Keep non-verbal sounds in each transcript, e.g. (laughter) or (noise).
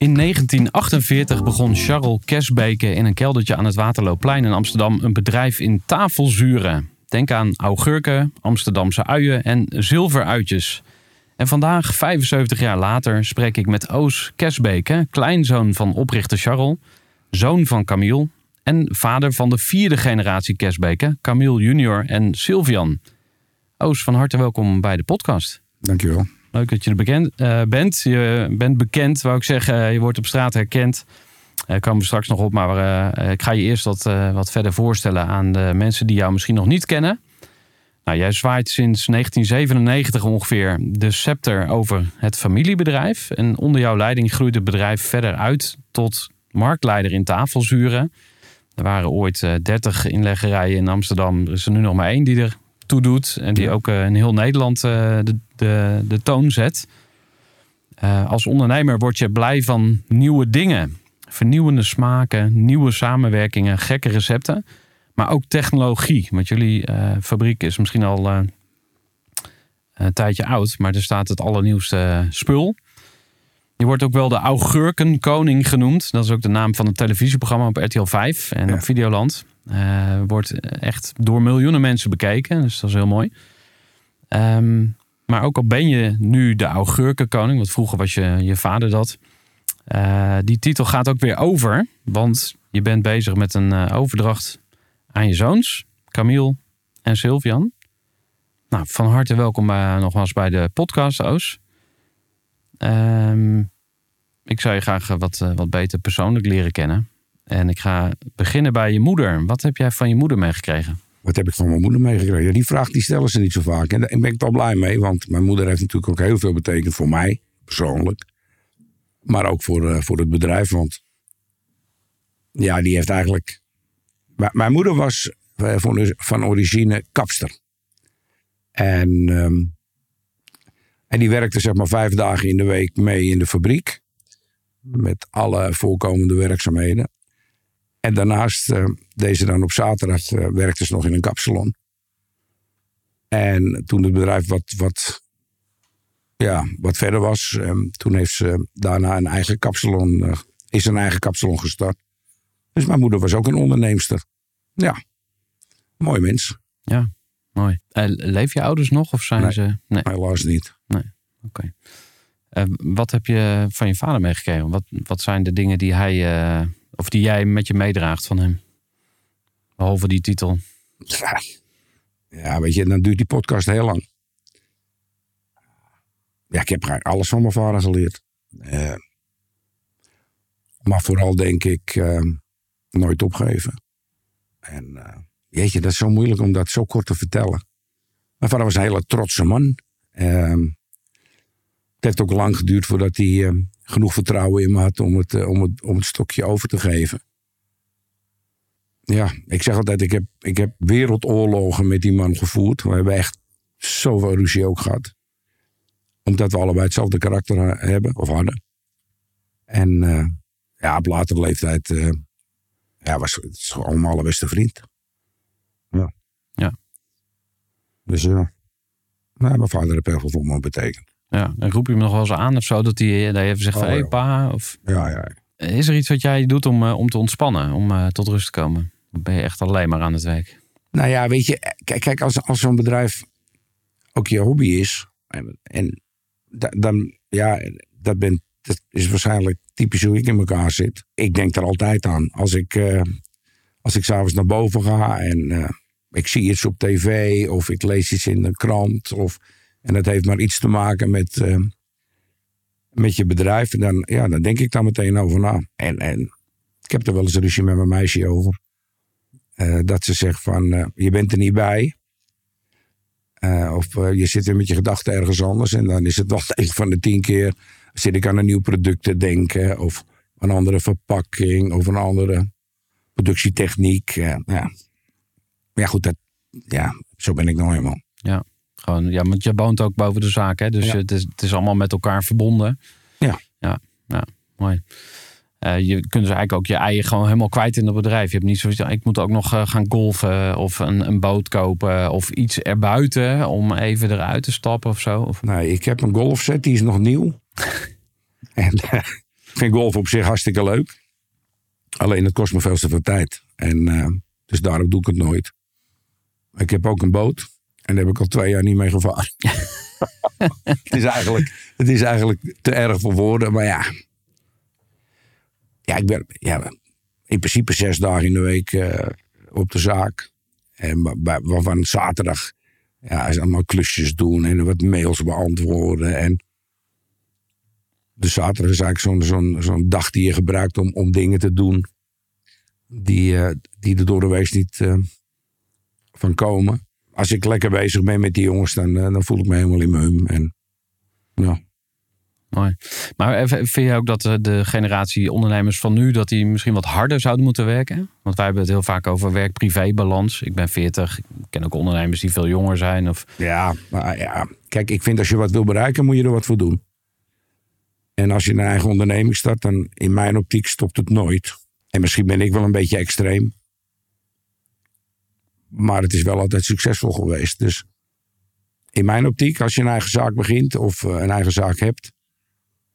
In 1948 begon Charles Kesbeke in een keldertje aan het Waterloopplein in Amsterdam een bedrijf in tafelzuren. Denk aan augurken, Amsterdamse uien en zilveruitjes. En vandaag, 75 jaar later, spreek ik met Oos Kesbeke, kleinzoon van oprichter Charles, zoon van Camille en vader van de vierde generatie Kesbeke, Camille junior en Sylvian. Oos, van harte welkom bij de podcast. Dankjewel. Leuk dat je er bekend, eh, bent. Je bent bekend, wou ik zeggen. Je wordt op straat herkend. Daar komen we straks nog op. Maar eh, ik ga je eerst wat, eh, wat verder voorstellen aan de mensen die jou misschien nog niet kennen. Nou, jij zwaait sinds 1997 ongeveer de scepter over het familiebedrijf. En onder jouw leiding groeit het bedrijf verder uit tot marktleider in tafelzuren. Er waren ooit 30 inleggerijen in Amsterdam. Er is er nu nog maar één die er toe doet. En die ook in heel Nederland de, de, de toon zet. Uh, als ondernemer word je blij van nieuwe dingen. Vernieuwende smaken, nieuwe samenwerkingen, gekke recepten. Maar ook technologie. Want jullie uh, fabriek is misschien al uh, een tijdje oud. Maar er staat het allernieuwste spul. Je wordt ook wel de augurkenkoning genoemd. Dat is ook de naam van het televisieprogramma op RTL 5 en ja. op Videoland. wordt echt door miljoenen mensen bekeken. Dus dat is heel mooi. Um, maar ook al ben je nu de augurkenkoning, want vroeger was je, je vader dat. Uh, die titel gaat ook weer over, want je bent bezig met een uh, overdracht aan je zoons, Camille en Sylvian. Nou, van harte welkom uh, nogmaals bij de podcast, Oos. Um, ik zou je graag wat, wat beter persoonlijk leren kennen. En ik ga beginnen bij je moeder. Wat heb jij van je moeder meegekregen? Wat heb ik van mijn moeder meegekregen? Die vraag die stellen ze niet zo vaak. En daar ben ik wel blij mee, want mijn moeder heeft natuurlijk ook heel veel betekend voor mij, persoonlijk. Maar ook voor, uh, voor het bedrijf, want ja, die heeft eigenlijk... Mijn moeder was uh, van, origine kapster. En, um, en die werkte zeg maar vijf dagen in de week mee in de fabriek. Met alle voorkomende werkzaamheden. En daarnaast uh, deed ze dan op zaterdag, uh, werkte ze nog in een kapsalon. En toen het bedrijf wat, wat, ja, wat verder was, um, toen heeft ze daarna een eigen kapsalon, uh, is een eigen kapsalon gestart. Dus mijn moeder was ook een onderneemster. Ja, mooi mens. Ja, mooi. leef je ouders nog of zijn nee, ze... Nee, helaas niet. Nee, oké. Okay. wat heb je van je vader meegekregen? Wat, wat zijn de dingen die hij of die jij met je meedraagt van hem? Behalve die titel. Ja, weet je, dan duurt die podcast heel lang. Ja, ik heb alles van mijn vader geleerd. Uh, maar vooral denk ik uh, nooit opgeven. En uh, weet je, dat is zo moeilijk om dat zo kort te vertellen. Mijn vader was een hele trotse man. Het heeft ook lang geduurd voordat hij genoeg vertrouwen in me had om het, om het, om het stokje over te geven. Ja, ik zeg altijd, ik heb, ik heb wereldoorlogen met die man gevoerd. We hebben echt zoveel ruzie ook gehad. Omdat we allebei hetzelfde karakter hebben, of hadden. En uh, ja, op latere leeftijd uh, ja, was het gewoon mijn allerbeste vriend. Ja. Dus ja, nou, mijn vader heeft heel veel voor me betekend. Ja, en roep je hem nog wel eens aan of zo, dat hij, dat hij even zegt van, Oh, hé ja. pa, of... Ja, ja. Is er iets wat jij doet om, eh, om te ontspannen, om eh, tot rust te komen? Ben je echt alleen maar aan het werk? Nou ja, weet je, kijk, kijk als, als zo'n bedrijf ook je hobby is. En, en da- dan, ja, dat, is waarschijnlijk typisch hoe ik in elkaar zit. Ik denk er altijd aan. Als ik, eh als ik s'avonds naar boven ga en eh, ik zie iets op tv of ik lees iets in de krant. Of, en dat heeft maar iets te maken met, eh, met je bedrijf. Dan, ja, dan denk ik daar meteen over na. En, en ik heb er wel eens een ruzie met mijn meisje over. Eh, dat ze zegt van, eh, je bent er niet bij. Eh, of je zit weer met je gedachten ergens anders. En dan is het wel (laughs) een van de tien keer... zit ik aan een nieuw product te denken. Of een andere verpakking. Of een andere productietechniek. Ja. Ja, goed. Dat, ja, zo ben ik nou helemaal. Gewoon, ja, want je woont ook boven de zaak, hè? Dus Ja. het, is, het is allemaal met elkaar verbonden. Ja. Ja, ja mooi. Eh, je kunt dus eigenlijk ook je eigen gewoon helemaal kwijt in het bedrijf. Je hebt niet zoiets, ik moet ook nog eh, gaan golfen of een, een boot kopen of iets erbuiten om even eruit te stappen of zo. Of, Nee, ik heb een golfset, die is nog nieuw. (laughs) en eh, ik vind golf op zich hartstikke leuk. Alleen het kost me veel te veel tijd. En eh, dus daarom doe ik het nooit. Ik heb ook een boot. En daar heb ik al twee jaar niet mee gevaren. (laughs) (laughs) het, is eigenlijk, het is eigenlijk te erg voor woorden. Maar ja. Ja, ik ben ja, in principe zes dagen in de week eh, op de zaak. En wa- wa- waarvan zaterdag ja, is allemaal klusjes doen en wat mails beantwoorden. En dus zaterdag is eigenlijk zo'n zo'n zo'n dag die je gebruikt om, om dingen te doen die, eh, die er door de week niet eh, van komen. Als ik lekker bezig ben met die jongens, dan, dan voel ik me helemaal in mijn hum. En, ja. Mooi. Maar vind je ook dat de, de generatie ondernemers van nu, dat die misschien wat harder zouden moeten werken? Want wij hebben het heel vaak over werk-privé-balans. Ik ben 40, ik ken ook ondernemers die veel jonger zijn. Of, Ja, maar ja, kijk, ik vind als je wat wil bereiken, moet je er wat voor doen. En als je een eigen onderneming start, dan in mijn optiek stopt het nooit. En misschien ben ik wel een beetje extreem. Maar het is wel altijd succesvol geweest. Dus in mijn optiek, als je een eigen zaak begint of eh, een eigen zaak hebt,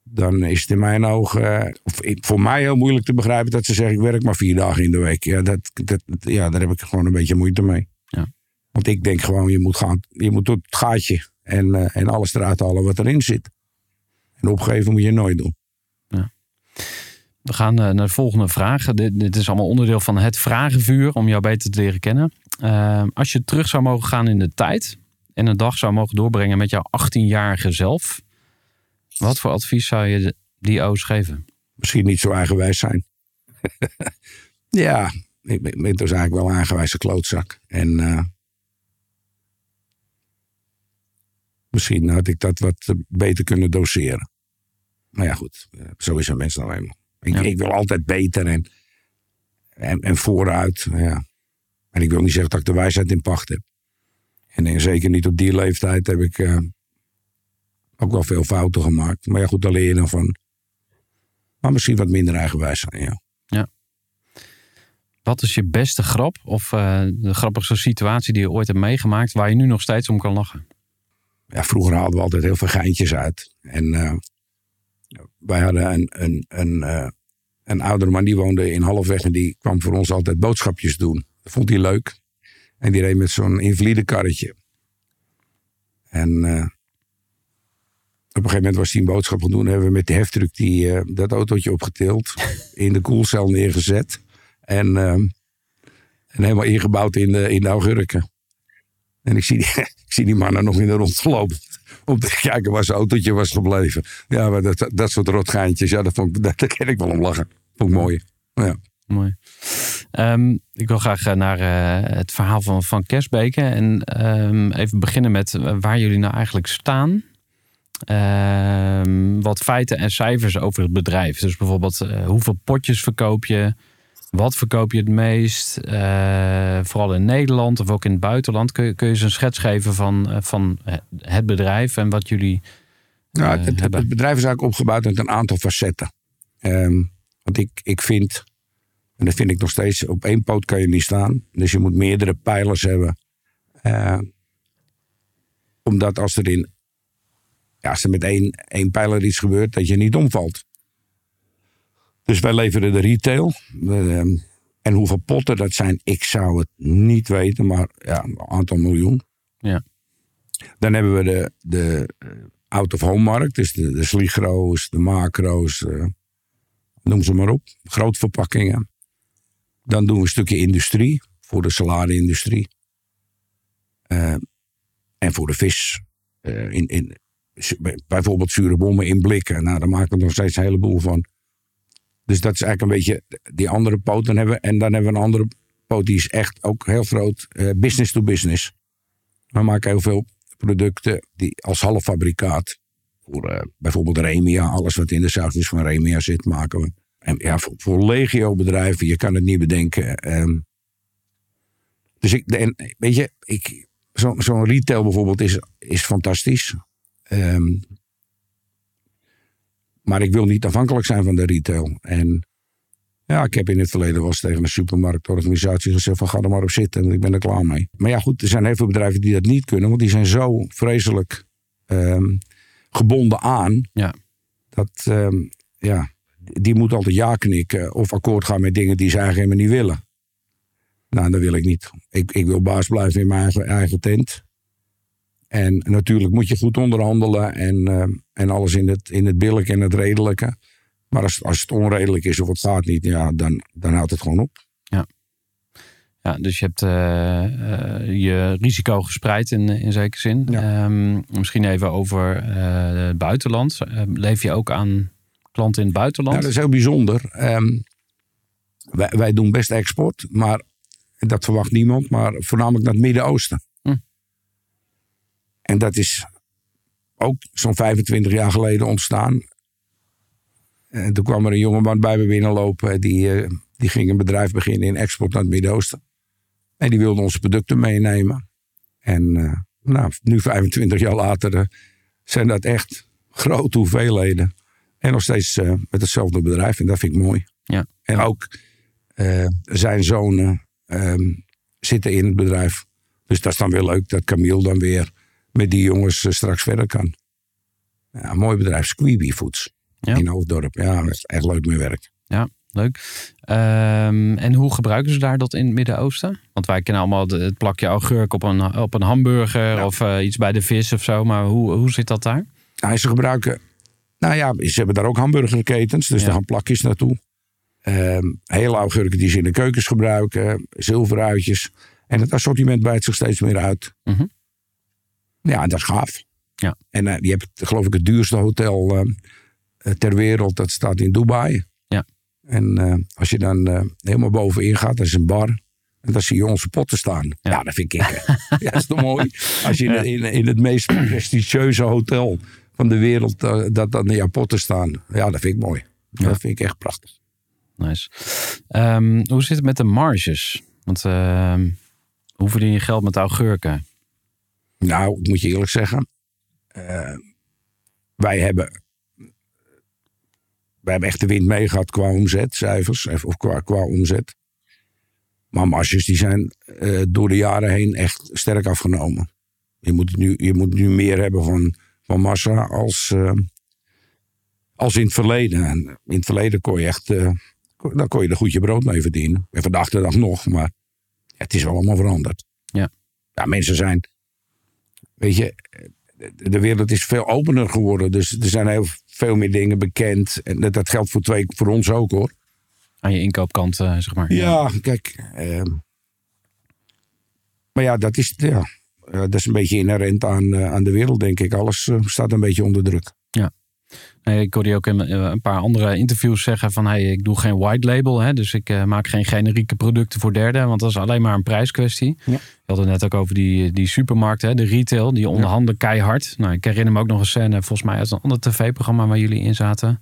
dan is het in mijn ogen, eh, voor mij heel moeilijk te begrijpen dat ze zeggen: ik werk maar vier dagen in de week. Ja, dat, dat, ja daar heb ik gewoon een beetje moeite mee. Want ik denk gewoon, je moet, gaan, je moet tot het gaatje en, eh, en alles eruit halen wat erin zit. En opgeven moet je nooit doen. We gaan eh, naar de volgende vraag. Dit, dit is allemaal onderdeel van het vragenvuur om jou beter te leren kennen. Als je terug zou mogen gaan in de tijd en een dag zou mogen doorbrengen met jouw 18-jarige zelf, wat voor advies zou je die O's geven? Misschien niet zo eigenwijs zijn. (laughs) ja, ik ben, ik ben dus eigenlijk wel een eigenwijze klootzak. En eh, misschien had ik dat wat eh, beter kunnen doseren. Maar ja, goed, eh, zo is een mens nou eenmaal. Ik, Ja. ik wil altijd beter en, en, en vooruit. Ja. En ik wil niet zeggen dat ik de wijsheid in pacht heb. En, zeker niet op die leeftijd heb ik ook wel veel fouten gemaakt. Maar ja, goed, daar leer je dan van. Maar misschien wat minder eigenwijs zijn, ja. Wat is je beste grap of eh, de grappigste situatie die je ooit hebt meegemaakt waar je nu nog steeds om kan lachen? ja, vroeger haalden we altijd heel veel geintjes uit. En eh, wij hadden een, een, een, eh, een oudere man die woonde in Halfweg en die kwam voor ons altijd boodschapjes doen. Dat vond hij leuk. En die reed met zo'n invalide karretje. En op een gegeven moment was hij een boodschap gaan doen. Hebben we met de heftruck die, eh, dat autootje opgetild. (laughs) in de koelcel neergezet. En, eh, en helemaal ingebouwd in de, in de augurken. En ik zie, die, (laughs) ik zie die mannen nog in de rond lopen. Om te kijken waar zijn autootje was gebleven. Ja, maar dat, dat soort rotgeintjes, ja, dat, vond ik, dat, (laughs) daar ken ik wel om lachen. Vond ik mooi. Ja. Mooi. Ehm, ik wil graag eh, naar eh, het verhaal van, van Kersbeke. En ehm, even beginnen met waar jullie nou eigenlijk staan. Ehm, wat feiten en cijfers over het bedrijf. Dus bijvoorbeeld eh, hoeveel potjes verkoop je? Wat verkoop je het meest? Eh, vooral in Nederland of ook in het buitenland. Kun je, kun je eens een schets geven van, eh, van het bedrijf en wat jullie Nou, het, het, hebben? het bedrijf is eigenlijk opgebouwd uit een aantal facetten. Ehm, want ik, ik vind, en dat vind ik nog steeds, op één poot kan je niet staan. Dus je moet meerdere pijlers hebben. Omdat als er in. Ja, als er met één, één pijler iets gebeurt, dat je niet omvalt. Dus wij leveren de retail. Ehm, en hoeveel potten dat zijn, ik zou het niet weten, maar ja, een aantal miljoen. Ja. Dan hebben we de, de eh, out-of-home markt, dus de, de sligro's, de macro's, eh, noem ze maar op. Grootverpakkingen. Dan doen we een stukje industrie, voor de saladeindustrie. Eh, en voor de vis. In, in, bijvoorbeeld zure bommen in blikken. Nou, daar maken we nog steeds een heleboel van. Dus dat is eigenlijk een beetje die andere poot. Dan hebben we, en dan hebben we een andere poot die is echt ook heel groot. eh, business to business. We maken heel veel producten die als halffabrikaat. Voor eh, bijvoorbeeld Remia. Alles wat in de sausjes van Remia zit maken we. En ja, voor, voor legio bedrijven. Je kan het niet bedenken. ehm. dus ik, en, weet je, ik, zo- zo'n retail bijvoorbeeld is, is fantastisch. Ehm, maar ik wil niet afhankelijk zijn van de retail. En ja, ik heb in het verleden wel eens tegen een supermarktorganisatie gezegd van ga er maar op zitten en ik ben er klaar mee. Maar ja goed, er zijn heel veel bedrijven die dat niet kunnen, want die zijn zo vreselijk ehm, gebonden aan. Ja. Dat, ehm, ja, die moet altijd ja knikken of akkoord gaan met dingen die ze eigenlijk helemaal niet willen. Nou, dat wil ik niet. Ik, ik wil baas blijven in mijn eigen, eigen tent. En natuurlijk moet je goed onderhandelen en, ehm, en alles in het, in het billijke en het redelijke. Maar als, als het onredelijk is of het gaat niet, ja, dan, dan houdt het gewoon op. Ja, dus je hebt eh, eh, je risico gespreid in, in zekere zin. Ehm, misschien even over eh, het buitenland. Leef je ook aan klanten in het buitenland? Nou, dat is heel bijzonder. Ehm, wij, wij doen best export, maar dat verwacht niemand, maar voornamelijk naar het Midden-Oosten. En dat is ook zo'n 25 jaar geleden ontstaan. En toen kwam er een jongeman bij me binnenlopen. Die, eh, die ging een bedrijf beginnen in export naar het Midden-Oosten. En die wilde onze producten meenemen. En eh, nou, nu 25 jaar later eh, zijn dat echt grote hoeveelheden. En nog steeds met hetzelfde bedrijf. En dat vind ik mooi. Ja. En ook zijn zonen ehm, zitten in het bedrijf. Dus dat is dan weer leuk dat Camille dan weer met die jongens eh, straks verder kan. Ja, mooi bedrijf, Squeeby Foods. Ja. In Hoofddorp. Ja, dat is echt leuk mee werk. Ja, leuk. Ehm, en hoe gebruiken ze daar dat in het Midden-Oosten? Want wij kennen allemaal het plakje augurk op een, op een hamburger of eh, iets bij de vis of zo. Maar hoe, hoe zit dat daar? Nou, ze gebruiken. Nou ja, ze hebben daar ook hamburgerketens, dus Ja. daar gaan plakjes naartoe. Ehm, hele augurken die ze in de keukens gebruiken, zilveruitjes. En het assortiment bijt zich steeds meer uit. Mhm. Ja, en dat is gaaf. Ja. En eh, je hebt, geloof ik, het duurste hotel eh, ter wereld. Dat staat in Dubai. Ja. En eh, als je dan helemaal bovenin gaat, dat is een bar. En dan zie je onze potten staan. Ja, dat vind ik. (laughs) ja, dat is toch mooi. Als je in, in, in het meest prestigieuze hotel van de wereld, dat dan jouw potten staan. Ja, dat vind ik mooi. Ja. Dat vind ik echt prachtig. Nice. Ehm, hoe zit het met de marges? Want ehm, hoe verdien je geld met augurken? Nou, ik moet je eerlijk zeggen. eh, wij hebben. Wij hebben echt de wind mee gehad qua omzetcijfers. Of of qua, qua omzet. Maar marges die zijn eh, door de jaren heen echt sterk afgenomen. Je moet nu, je moet nu meer hebben van, van massa als, eh, als in het verleden. En in het verleden kon je echt. eh, kon- dan kon je er goed je brood mee verdienen. En vandaag de dag nog. Maar het is wel allemaal veranderd. Ja. Ja, mensen zijn weet je, de- wereld is veel opener geworden. Dus er zijn heel veel meer dingen bekend. En dat, dat geldt voor, twee, voor ons ook hoor. Aan je inkoopkant, eh, zeg maar. Ja, kijk. ehm, maar ja, dat is, ja, eh, dat is een beetje inherent aan, eh, aan de wereld, denk ik. Alles staat een beetje onder druk. Nee, ik hoorde je ook in eh, een paar andere interviews zeggen van... Hey, ik doe geen white label, hè, dus ik eh, maak geen generieke producten voor derden. Want dat is alleen maar een prijskwestie. Ja. Je had het net ook over die, die supermarkt, hè, de retail. Die onderhandelen keihard. Nou, ik herinner me ook nog een scène, volgens mij uit een ander tv-programma waar jullie in zaten.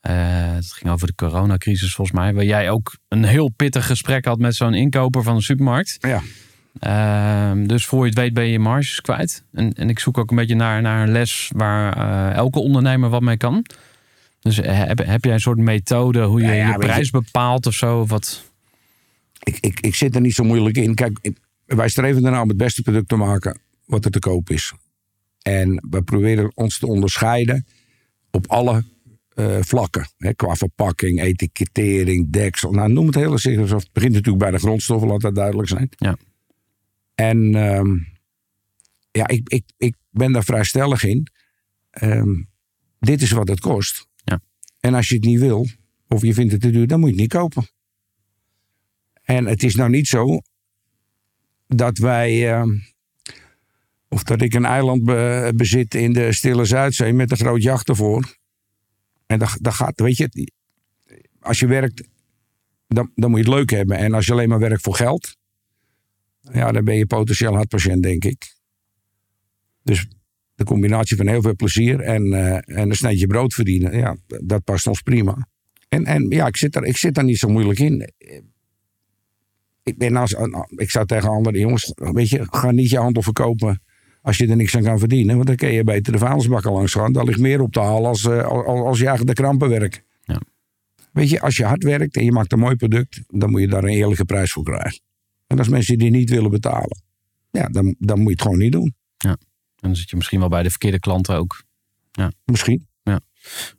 Eh, het ging over de coronacrisis volgens mij. Waar jij ook een heel pittig gesprek had met zo'n inkoper van een supermarkt. Ja. Ehm, dus voor je het weet ben je je marges kwijt. En, en ik zoek ook een beetje naar, naar een les waar eh, elke ondernemer wat mee kan. Dus eh, heb, heb jij een soort methode hoe je Ja, ja, je prijs bepaalt of zo? Of wat? Ik, ik, ik zit er niet zo moeilijk in. Kijk, wij streven ernaar om het beste product te maken wat er te koop is. En we proberen ons te onderscheiden op alle eh, vlakken. Hè, qua verpakking, etikettering, deksel. Nou, noem het hele zich. Het begint natuurlijk bij de grondstoffen, laat dat duidelijk zijn. Ja. En ehm, ja, ik, ik, ik ben daar vrij stellig in. Ehm, dit is wat het kost. Ja. En als je het niet wil, of je vindt het te duur, dan moet je het niet kopen. En het is nou niet zo dat wij. ehm, of dat ik een eiland be- bezit in de Stille Zuidzee met een groot jacht ervoor. En dat, dat gaat, weet je, als je werkt, dan, dan moet je het leuk hebben. En als je alleen maar werkt voor geld, ja, dan ben je potentieel hartpatiënt, denk ik. Dus de combinatie van heel veel plezier en, eh, en een sneetje brood verdienen, ja, dat past ons prima. En, en ja, ik zit, daar, ik zit daar niet zo moeilijk in. Ik, ben als, ik zou tegen andere jongens, weet je, ga niet je handel verkopen als je er niks aan kan verdienen. Want dan kun je beter de vuilnisbakken langs gaan. Daar ligt meer op te halen als, eh, als, als je eigen de krampen werkt. Ja. Weet je, als je hard werkt en je maakt een mooi product, dan moet je daar een eerlijke prijs voor krijgen. En als mensen die niet willen betalen, ja, dan, dan moet je het gewoon niet doen. En dan zit je misschien wel bij de verkeerde klanten ook. Misschien.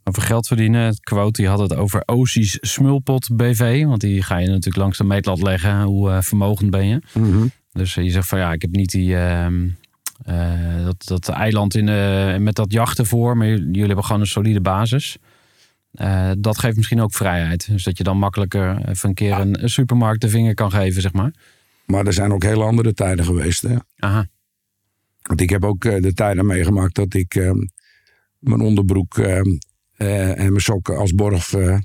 Over geld verdienen. Quote die had het over Ozies Smulpot BV. Want die ga je natuurlijk langs de meetlat leggen. Hoe eh, vermogend ben je? Dus eh, je zegt van ja, ik heb niet die, ehm, eh, dat, dat eiland in, met dat jachten voor. Maar jullie hebben gewoon een solide basis. Dat geeft misschien ook vrijheid. Dus dat je dan makkelijker even een keer een supermarkt de vinger kan geven, zeg maar. Maar er zijn ook hele andere tijden geweest. Hè? Aha, Want ik heb ook eh, de tijden meegemaakt dat ik eh, mijn onderbroek eh, eh, en mijn sokken als borg eh,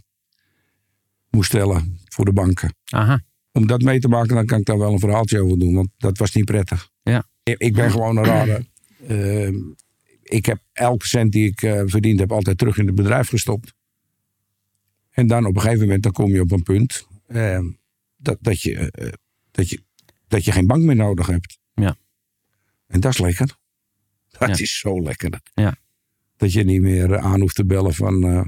moest stellen voor de banken. aha. Om dat mee te maken, dan kan ik daar wel een verhaaltje over doen. Want dat was niet prettig. Ja. Ik, ik ben gewoon een rare. eh, ik heb elke cent die ik verdiend heb altijd terug in het bedrijf gestopt. En dan op een gegeven moment dan kom je op een punt dat, dat, je, dat, je, dat je geen bank meer nodig hebt. Ja. En dat is lekker. Dat Ja. is zo lekker. Ja. Dat je niet meer eh, aan hoeft te bellen van... eh,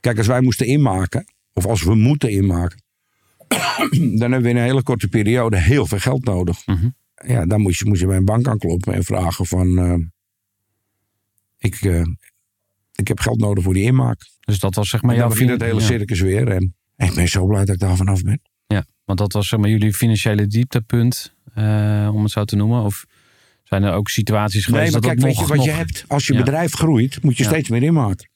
Kijk, als wij moesten inmaken, of als we moeten inmaken... (clears throat) dan hebben we in een hele korte periode heel veel geld nodig. Mhm. Ja, dan moet je, moet je bij een bank aankloppen en vragen van... eh, ik, ik heb geld nodig voor die inmaak. Dus dat was zeg maar dan jouw begint het hele circus weer. En ik ben zo blij dat ik daar vanaf ben. Ja, want dat was zeg maar jullie financiële dieptepunt, eh, om het zo te noemen. Of zijn er ook situaties geweest Nee, maar dat kijk, weet nog, je wat je hebt? Als je Ja. bedrijf groeit, moet je Ja. steeds meer inmaken.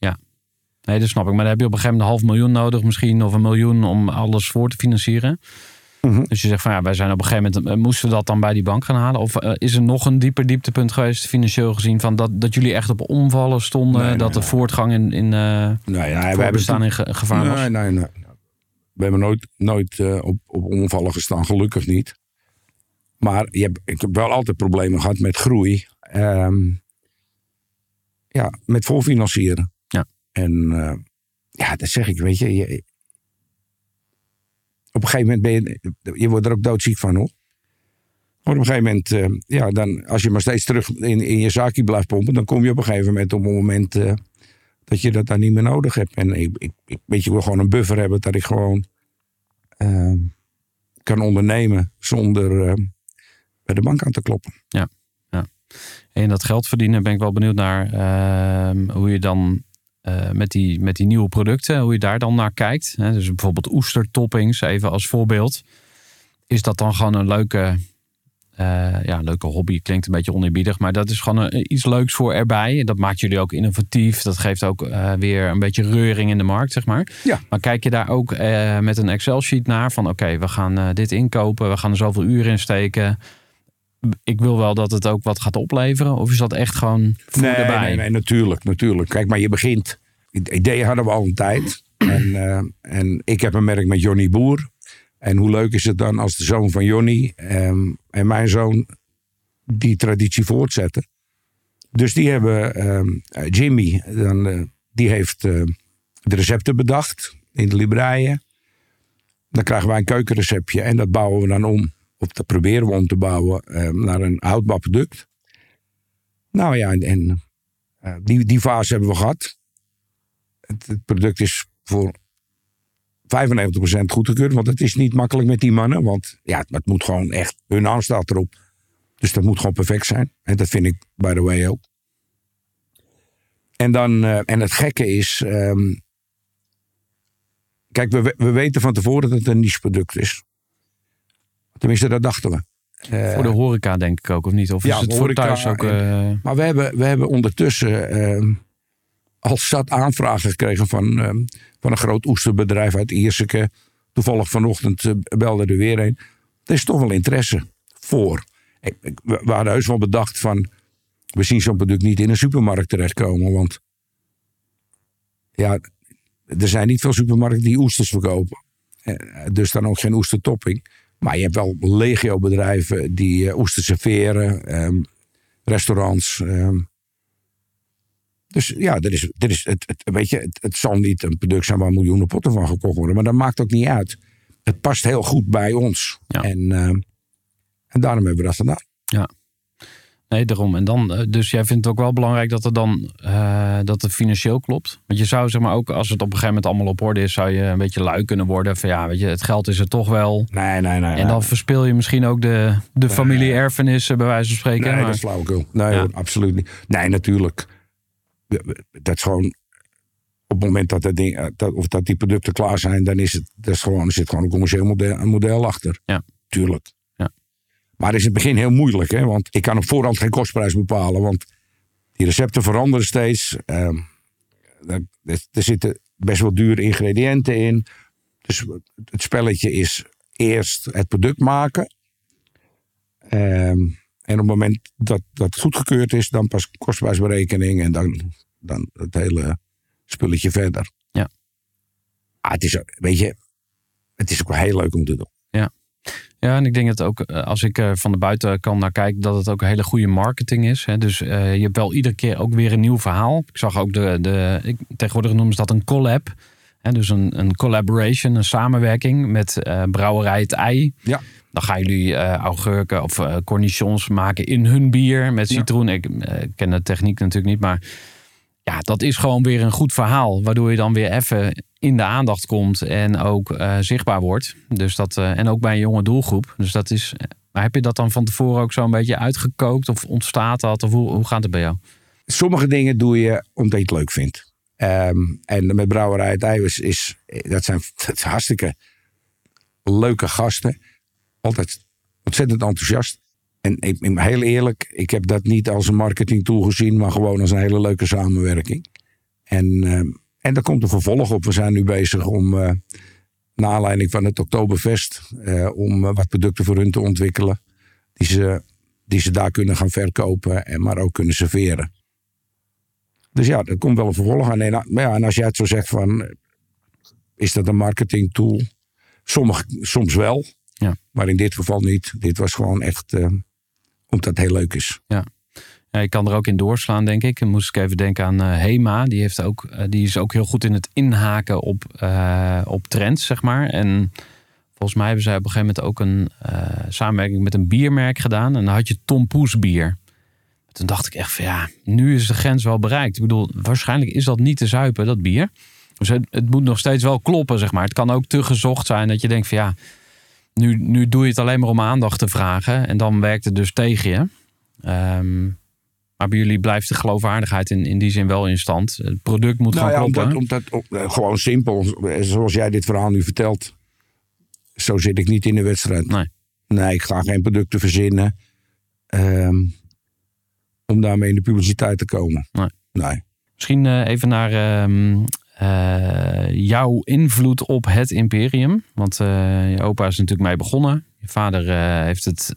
Nee, dat snap ik. Maar dan heb je op een gegeven moment een half miljoen nodig misschien. Of een miljoen om alles voor te financieren. Mhm. Dus je zegt van ja, wij zijn op een gegeven moment... eh, moesten we dat dan bij die bank gaan halen? Of eh, is er nog een dieper dieptepunt geweest, financieel gezien... van dat, dat jullie echt op omvallen stonden? Nee, dat nee, de voortgang in, in uh, Nou ja, we hebben voorbestaan in ge- gevaar was? Nee, nee, nee. We hebben nooit, nooit eh, op, op onvallen gestaan, gelukkig niet. Maar je hebt, ik heb wel altijd problemen gehad met groei. Ehm, ja, met voorfinancieren. Ja. En eh, ja, dat zeg ik, weet je, je. Op een gegeven moment ben je, je wordt er ook doodziek van hoor. Maar op een gegeven moment, eh, ja, dan, als je maar steeds terug in, in je zaakje blijft pompen, dan kom je op een gegeven moment op een moment dat je dat dan niet meer nodig hebt. En ik, ik, weet je, wil gewoon een buffer hebben dat ik gewoon eh, kan ondernemen zonder eh, bij de bank aan te kloppen. En dat geld verdienen ben ik wel benieuwd naar ehm, hoe je dan eh, met, die, met die nieuwe producten, hoe je daar dan naar kijkt. Dus bijvoorbeeld oestertoppings, even als voorbeeld. Is dat dan gewoon een leuke, eh, ja, een leuke hobby? Klinkt een beetje oneerbiedig, maar dat is gewoon een- iets leuks voor erbij. Dat maakt jullie ook innovatief. Dat geeft ook eh, weer een beetje reuring in de markt, zeg maar. Ja. Maar kijk je daar ook eh, met een Excel-sheet naar van oké, we gaan eh, dit inkopen, we gaan er zoveel uren in steken. Ik wil wel dat het ook wat gaat opleveren. Of is dat echt gewoon voor nee, erbij? nee, nee, natuurlijk, natuurlijk. Kijk, maar je begint. Het idee hadden we al een tijd. (clears throat) En, eh, en ik heb een merk met Johnny Boer. En hoe leuk is het dan als de zoon van Johnny ehm, en mijn zoon die traditie voortzetten. Dus die hebben ehm, eh, Jimmy, dan, eh, die heeft eh, de recepten bedacht in de libreien. Dan krijgen wij een keukenreceptje en dat bouwen we dan om. Of dat proberen we om te bouwen eh, naar een houdbaar product. Nou ja, en, en die, die fase hebben we gehad. Het product is voor 95% goedgekeurd. Want het is niet makkelijk met die mannen. Want ja, het, moet gewoon echt, hun naam staat erop. Dus dat moet gewoon perfect zijn. En dat vind ik, by the way, ook. En, dan, eh, en het gekke is. ehm, kijk, we, we- we weten van tevoren dat het een niche product is. Tenminste, dat dachten we. Eh, Voor de horeca denk ik ook, of niet? Of Ja, is het voor horeca thuis ook... en- eh, Maar we hebben, we hebben ondertussen ehm, al zat aanvragen gekregen van, ehm, van een groot oesterbedrijf uit Ierseke. Toevallig vanochtend eh, belde er weer een. Er is toch wel interesse voor. We hadden heus wel bedacht van... we zien zo'n product niet in een supermarkt terechtkomen. Want ja, er zijn niet veel supermarkten die oesters verkopen. Eh, Dus dan ook geen oestertopping. Maar je hebt wel legio bedrijven die eh, oesters serveren. ehm, restaurants. Dus ja, er is, er is, het, het, weet je, het, het zal niet een product zijn waar miljoenen potten van gekocht worden. Maar dat maakt ook niet uit. Het past heel goed bij ons. Ja. En, ehm, en daarom hebben we dat gedaan. Nee, daarom. En dan, eh, dus jij vindt het ook wel belangrijk dat het dan eh, dat het financieel klopt. Want je zou zeg maar ook, als het op een gegeven moment allemaal op orde is, zou je een beetje lui kunnen worden. Van ja, weet je, het geld is er toch wel. Nee, nee, nee. En dan verspil je misschien ook de, de familie-erfenissen, bij wijze van spreken. Nee, maar- dat is flauwekul. Nee, Ja. hoor, absoluut niet. Nee, natuurlijk. Dat is gewoon... Op het moment dat, dat, ding, eh, dat, of dat die producten klaar zijn, dan is het, dat is gewoon, er zit gewoon een commercieel model, een model achter. Ja. Tuurlijk. Ja. Maar het is in het begin heel moeilijk, hè? want ik kan op voorhand geen kostprijs bepalen. Want die recepten veranderen steeds. Ehm, er, er- er zitten best wel dure ingrediënten in. Dus het spelletje is eerst het product maken. Ehm, en op het moment dat dat goedgekeurd is, dan pas kostprijsberekening en dan, dan het hele spulletje verder. Ja. Ah, het is, ook- weet je, het is ook wel heel leuk om te doen. Ja, en ik denk dat ook eh, als ik er van de buitenkant naar kijk, dat het ook een hele goede marketing is. Hè. Dus eh, je hebt wel iedere keer ook weer een nieuw verhaal. Ik zag ook de, de ik, tegenwoordig noemen ze dat een collab. Dus een, een collaboration, een samenwerking met eh, brouwerij Het Ei. Ja. Dan gaan jullie eh augurken of eh, cornichons maken in hun bier met Ja. citroen. Ik ken de techniek natuurlijk niet, maar ja, dat is gewoon weer een goed verhaal. Waardoor je dan weer even in de aandacht komt en ook zichtbaar wordt. Dus dat, en ook bij een jonge doelgroep. Dus dat is. Maar heb je dat dan van tevoren ook zo'n beetje uitgekookt? Of ontstaat dat? Of hoe, hoe gaat het bij jou? Sommige dingen doe je omdat je het leuk vindt. Ehm, en met Brouwerij het Ei is, is, dat zijn dat hartstikke leuke gasten. Altijd ontzettend enthousiast. En ik, heel eerlijk, ik heb dat niet als een marketing tool gezien, maar gewoon als een hele leuke samenwerking. En, ehm, en daar komt een vervolg op. We zijn nu bezig om, eh naar aanleiding van het Oktoberfest, eh, om eh, wat producten voor hun te ontwikkelen. Die ze, die ze daar kunnen gaan verkopen, en maar ook kunnen serveren. Dus ja, er komt wel een vervolg aan. En, maar ja, en als jij het zo zegt van, is dat een marketing tool? Soms wel, Ja. maar in dit geval niet. Dit was gewoon echt eh, omdat het heel leuk is. Ja, je kan er ook in doorslaan, denk ik. Dan moest ik even denken aan eh, Hema. Die, heeft ook, eh, die is ook heel goed in het inhaken op, op trends, zeg maar. En volgens mij hebben zij op een gegeven moment ook een samenwerking met een biermerk gedaan. En dan had je Tom Poes bier. Toen dacht ik echt van ja, nu is de grens wel bereikt. Ik bedoel, waarschijnlijk is dat niet te zuipen, dat bier. Dus het, het moet nog steeds wel kloppen, zeg maar. Het kan ook te gezocht zijn dat je denkt van ja, nu, nu doe je het alleen maar om aandacht te vragen. En dan werkt het dus tegen je. Ehm, maar bij jullie blijft de geloofwaardigheid in, in die zin wel in stand. Het product moet Nou gewoon ja, kloppen. omdat, omdat, om- eh, gewoon simpel. Zoals jij dit verhaal nu vertelt. Zo zit ik niet in de wedstrijd. Nee. Nee, ik ga geen producten verzinnen. ehm, om daarmee in de publiciteit te komen. Nee. Nee. Misschien eh, even naar ehm, eh, jouw invloed op het imperium. Want eh, je opa is natuurlijk mee begonnen. Je vader heeft het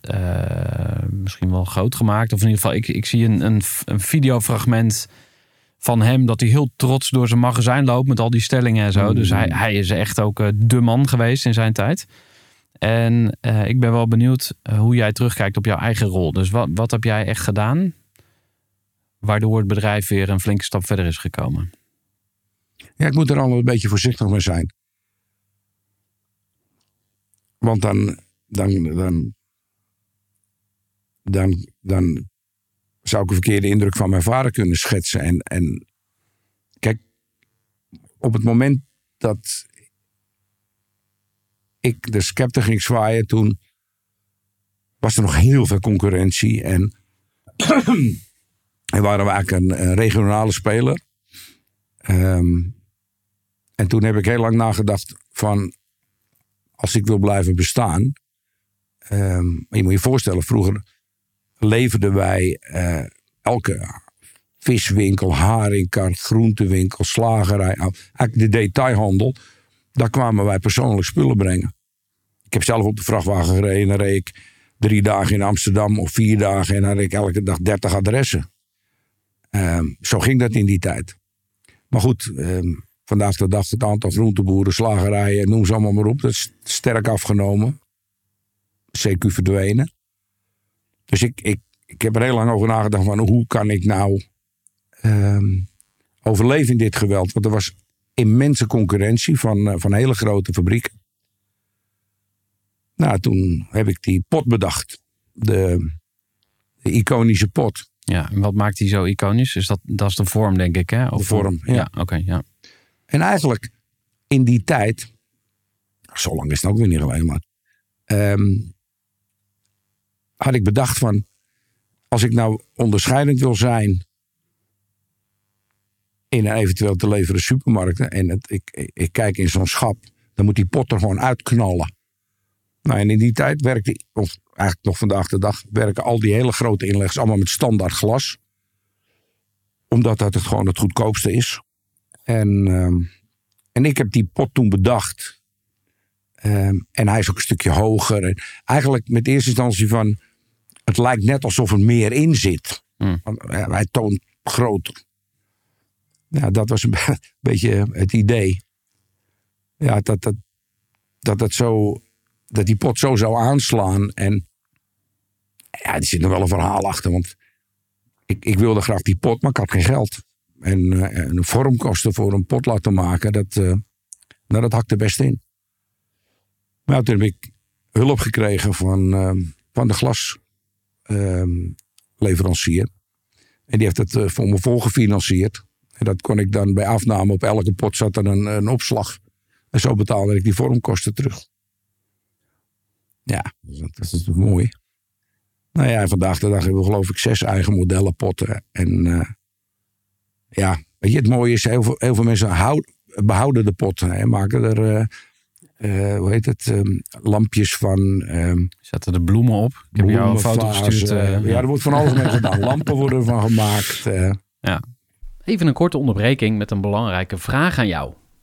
misschien wel groot gemaakt. Of in ieder geval, ik, ik zie een, een, een videofragment van hem... dat hij heel trots door zijn magazijn loopt met al die stellingen en zo. Dus hij, hij is echt ook de man geweest in zijn tijd. En ik ben wel benieuwd hoe jij terugkijkt op jouw eigen rol. Dus wat, wat heb jij echt gedaan waardoor het bedrijf weer een flinke stap verder is gekomen. Ja, ik moet er al een beetje voorzichtig mee zijn. Want dan, dan, dan, dan, dan zou ik een verkeerde indruk van mijn vader kunnen schetsen. En, en kijk, op het moment dat ik de scepter ging zwaaien, toen was er nog heel veel concurrentie. En, en waren we eigenlijk een, regionale speler. Ehm, en toen heb ik heel lang nagedacht van... als ik wil blijven bestaan... ehm, je moet je voorstellen, vroeger leverden wij eh, elke viswinkel, haringkar, groentewinkel, slagerij... eigenlijk de detailhandel... daar kwamen wij persoonlijk spullen brengen. Ik heb zelf op de vrachtwagen gereden en reed ik drie dagen in Amsterdam of vier dagen en dan ik elke dag 30 adressen. Ehm, zo ging dat in die tijd. Maar goed, ehm, vandaag de dag het aantal groenteboeren, slagerijen, noem ze allemaal maar op, dat is sterk afgenomen. CQ verdwenen. Dus ik, ik, ik heb er heel lang over nagedacht van hoe kan ik nou ehm, overleven in dit geweld. Want er was immense concurrentie van, eh, van hele grote fabrieken. Nou, toen heb ik die pot bedacht. De, de iconische pot. Ja, en wat maakt die zo iconisch? Is dat, dat is de vorm, denk ik, hè? Of, De vorm, ja. oké, ja. En eigenlijk in die tijd, zo lang is het ook weer niet geleden, maar ehm, had ik bedacht van, als ik nou onderscheidend wil zijn in een eventueel te leveren supermarkten en het, ik, ik, ik kijk in zo'n schap, dan moet die pot er gewoon uitknallen. Nou, en in die tijd werkte, of eigenlijk nog vandaag de dag, werken al die hele grote inleggers allemaal met standaard glas. Omdat dat het gewoon het goedkoopste is. En, ehm, en ik heb die pot toen bedacht. Ehm, en hij is ook een stukje hoger. En eigenlijk met eerste instantie van... Het lijkt net alsof er meer in zit. Hmm. Hij toont groter. Ja, dat was een be- (laughs) beetje het idee. Ja, dat dat, dat, dat, zo, dat die pot zo zou aanslaan. En ja, er zit nog wel een verhaal achter. Want ik, ik wilde graag die pot, maar ik had geen geld. En een vormkosten voor een pot laten maken, dat, eh, nou, dat hakte best in. Maar toen heb ik hulp gekregen van, eh, van de glasleverancier. en die heeft het voor me volgefinancierd. En dat kon ik dan bij afname op elke pot zat er een opslag. En zo betaalde ik die vormkosten terug. Ja, dat is natuurlijk mooi. Nou ja, vandaag de dag hebben we geloof ik zes eigen modellen potten. En eh, ja, weet je, het mooie is, heel veel, heel veel mensen houd- behouden de potten. En maken er, eh, eh, hoe heet het, ehm, lampjes van. ehm Zetten de bloemen op. Ik heb jou een foto gestuurd. eh, ja, er wordt van alles mee gedaan. (laughs) Lampen worden ervan gemaakt. eh. Even een korte onderbreking met een belangrijke vraag aan jou.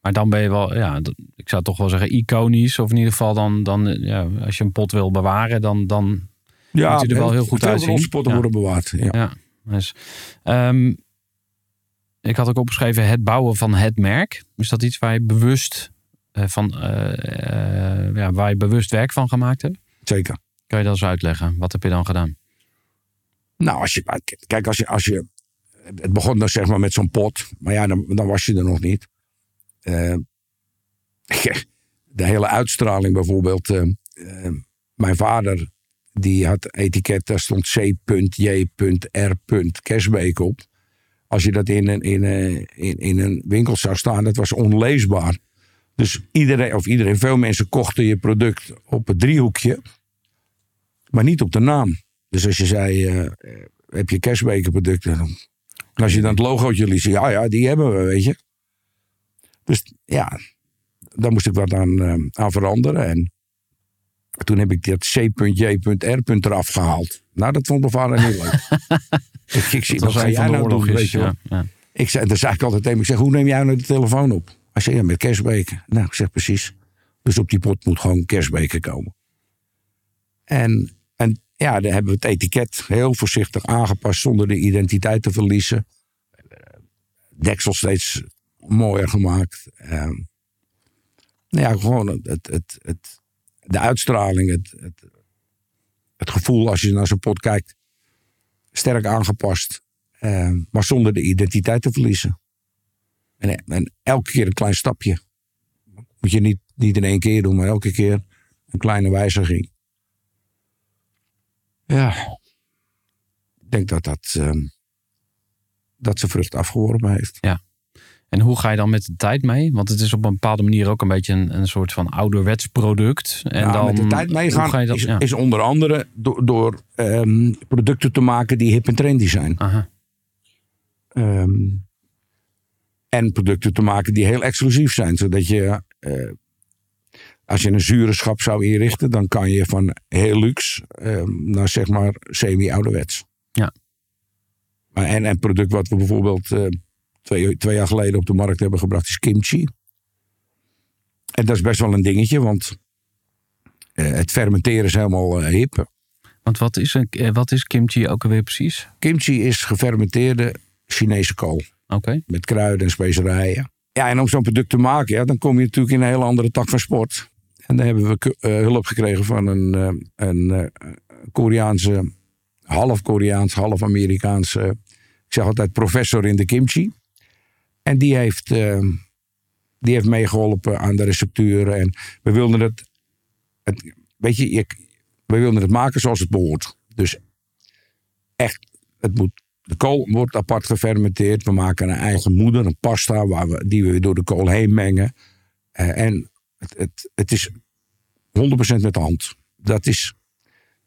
Maar dan ben je wel, ja, ik zou toch wel zeggen iconisch. Of in ieder geval dan, dan eh, ja, als je een pot wil bewaren, dan, dan Ja, Moet je er wel heel goed uitzien. potten Ja. worden bewaard. Ja. Ja, dus, ehm, ik had ook opgeschreven het bouwen van het merk. Is dat iets waar je bewust eh, van, eh, ja, waar je bewust werk van gemaakt hebt? Zeker. Kan je dat eens uitleggen? Wat heb je dan gedaan? Nou, als je, kijk, als je, als je. Het begon dan zeg maar met zo'n pot. Maar ja, dan, dan was je er nog niet. Eh, (laughs) de hele uitstraling bijvoorbeeld. eh, eh, mijn vader, die had etiket, daar stond C.J.R. Kersbeek op. Als je dat in een, in, een, in, in een winkel zou staan, dat was onleesbaar. Dus iedereen, of iedereen, veel mensen kochten je product op het driehoekje. Maar niet op de naam. Dus als je zei, heb je kerstbekerproducten? Dan- En als je dan het logootje liet zien, ja, ja, die hebben we, weet je. Dus ja, daar moest ik wat aan, eh, aan veranderen. En Toen heb ik dat C.J.R. eraf gehaald. Nou, dat vond mijn vader niet leuk. (laughs) ik, ik zie, wat Dat jij nou doen, oorlogjes. weet je ja, ja. Ik zei, dan zei ik altijd tegen hem, ik zeg, hoe neem jij nou de telefoon op? Hij zei, ja, met kerstbeker. Nou, ik zeg precies. Dus op die pot moet gewoon kerstbeker komen. En, en ja, dan hebben we het etiket heel voorzichtig aangepast zonder de identiteit te verliezen. Deksel steeds mooier gemaakt. Ehm, nou ja, gewoon het, het, het, de uitstraling, het, het, het gevoel als je naar zo'n pot kijkt, sterk aangepast. Ehm, maar zonder de identiteit te verliezen. En, en elke keer een klein stapje. Moet je niet, niet in één keer doen, maar elke keer een kleine wijziging. Ja. Ik denk dat dat, ehm, dat zijn vrucht afgeworpen heeft. En hoe ga je dan met de tijd mee? Want het is op een bepaalde manier ook een beetje een, een soort van ouderwets product. En Ja, dan, met de tijd meegaan ga je dat, is, ja. is onder andere door, door ehm, producten te maken die hip en trendy zijn. Aha. Ehm, en producten te maken die heel exclusief zijn. Zodat je, eh, als je een zurenschap zou inrichten, dan kan je van heel luxe ehm, naar zeg maar semi-ouderwets. Ja. En een product wat we bijvoorbeeld eh, twee, twee jaar geleden op de markt hebben gebracht is kimchi. En dat is best wel een dingetje, want eh, het fermenteren is helemaal eh, hip. Want wat is, een, eh, wat is kimchi ook alweer precies? Kimchi is gefermenteerde Chinese kool. Oké. met kruiden en specerijen. Ja, en om zo'n product te maken, ja, dan kom je natuurlijk in een hele andere tak van sport. En daar hebben we hulp gekregen van een, een Koreaanse, half Koreaans, half Amerikaanse, ik zeg altijd professor in de kimchi. En die heeft, eh, die heeft meegeholpen aan de recepturen. En we wilden het, het weet je, we wilden het maken zoals het behoort. Dus echt, het moet de kool wordt apart gefermenteerd. We maken een eigen moeder, een pasta, waar we, die we door de kool heen mengen. Eh, en het, het, het is 100% met de hand. Dat is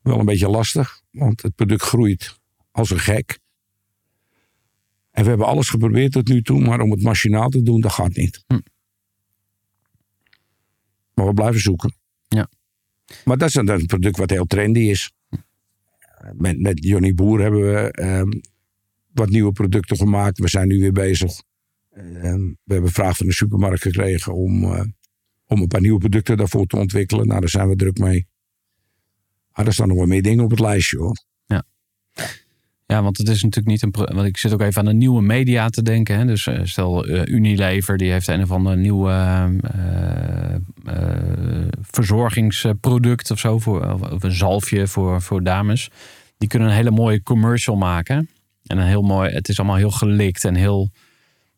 wel een beetje lastig, want het product groeit als een gek. En we hebben alles geprobeerd tot nu toe, maar om het machinaal te doen, dat gaat niet. Hm. Maar we blijven zoeken. Ja. Maar dat is een, dat is een product wat heel trendy is. Met, met Johnny Boer hebben we ehm, wat nieuwe producten gemaakt. We zijn nu weer bezig. Ehm, we hebben vraag van de supermarkt gekregen om, eh, om een paar nieuwe producten daarvoor te ontwikkelen. Nou, daar zijn we druk mee. Maar er staan nog wel meer dingen op het lijstje hoor. Ja, want het is natuurlijk niet een. Want ik zit ook even aan de nieuwe media te denken. Hè. Dus eh, stel eh, Unilever, die heeft een of ander nieuwe eh, eh, verzorgingsproduct of zo. Voor, of- een zalfje voor, voor dames. Die kunnen een hele mooie commercial maken. En een heel mooi. Het is allemaal heel gelikt en heel.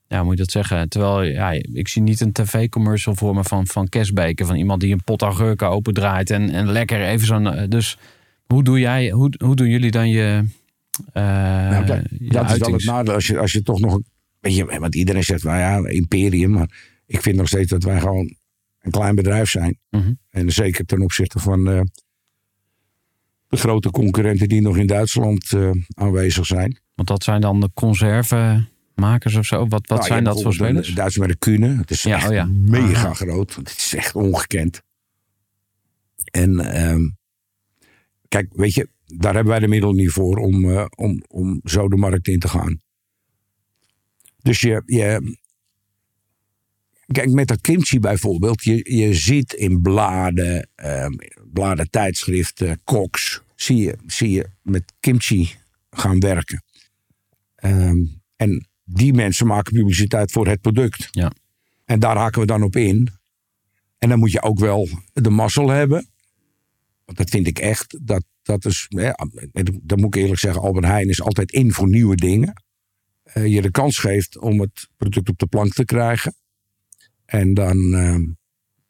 Ja, moet je dat zeggen? Terwijl, ja, ik zie niet een tv-commercial voor me van, van kerstbeken. Van iemand die een pot augurken opendraait. En, en lekker even zo'n. Dus hoe doe jij, hoe, hoe doen jullie dan je. Eh Nou, kijk, je dat is wel het nadeel als je, als je toch nog. een- Weet je, want iedereen zegt, nou ja, imperium. Maar ik vind nog steeds dat wij gewoon een klein bedrijf zijn. Mhm. En zeker ten opzichte van eh, de grote concurrenten die nog in Duitsland eh, aanwezig zijn. Want dat zijn dan de conservenmakers of zo? Wat, wat Nou, zijn dat voor spelers? Duits merk Kuhne. Het is Ja, echt oh ja. mega Aha. groot. Het is echt ongekend. En ehm, kijk, weet je, daar hebben wij de middelen niet voor om, eh, om, om zo de markt in te gaan. Dus je, je kijk, met dat kimchi bijvoorbeeld, je, je ziet in bladen, ehm, bladen, tijdschriften, koks, zie je, zie je met kimchi gaan werken. Ehm, en die mensen maken publiciteit voor het product. Ja. En daar haken we dan op in. En dan moet je ook wel de mazzel hebben. Want dat vind ik echt. Dat, dat is, hè, dan moet ik eerlijk zeggen, Albert Heijn is altijd in voor nieuwe dingen. Eh, je de kans geeft om het product op de plank te krijgen. En, dan, ehm,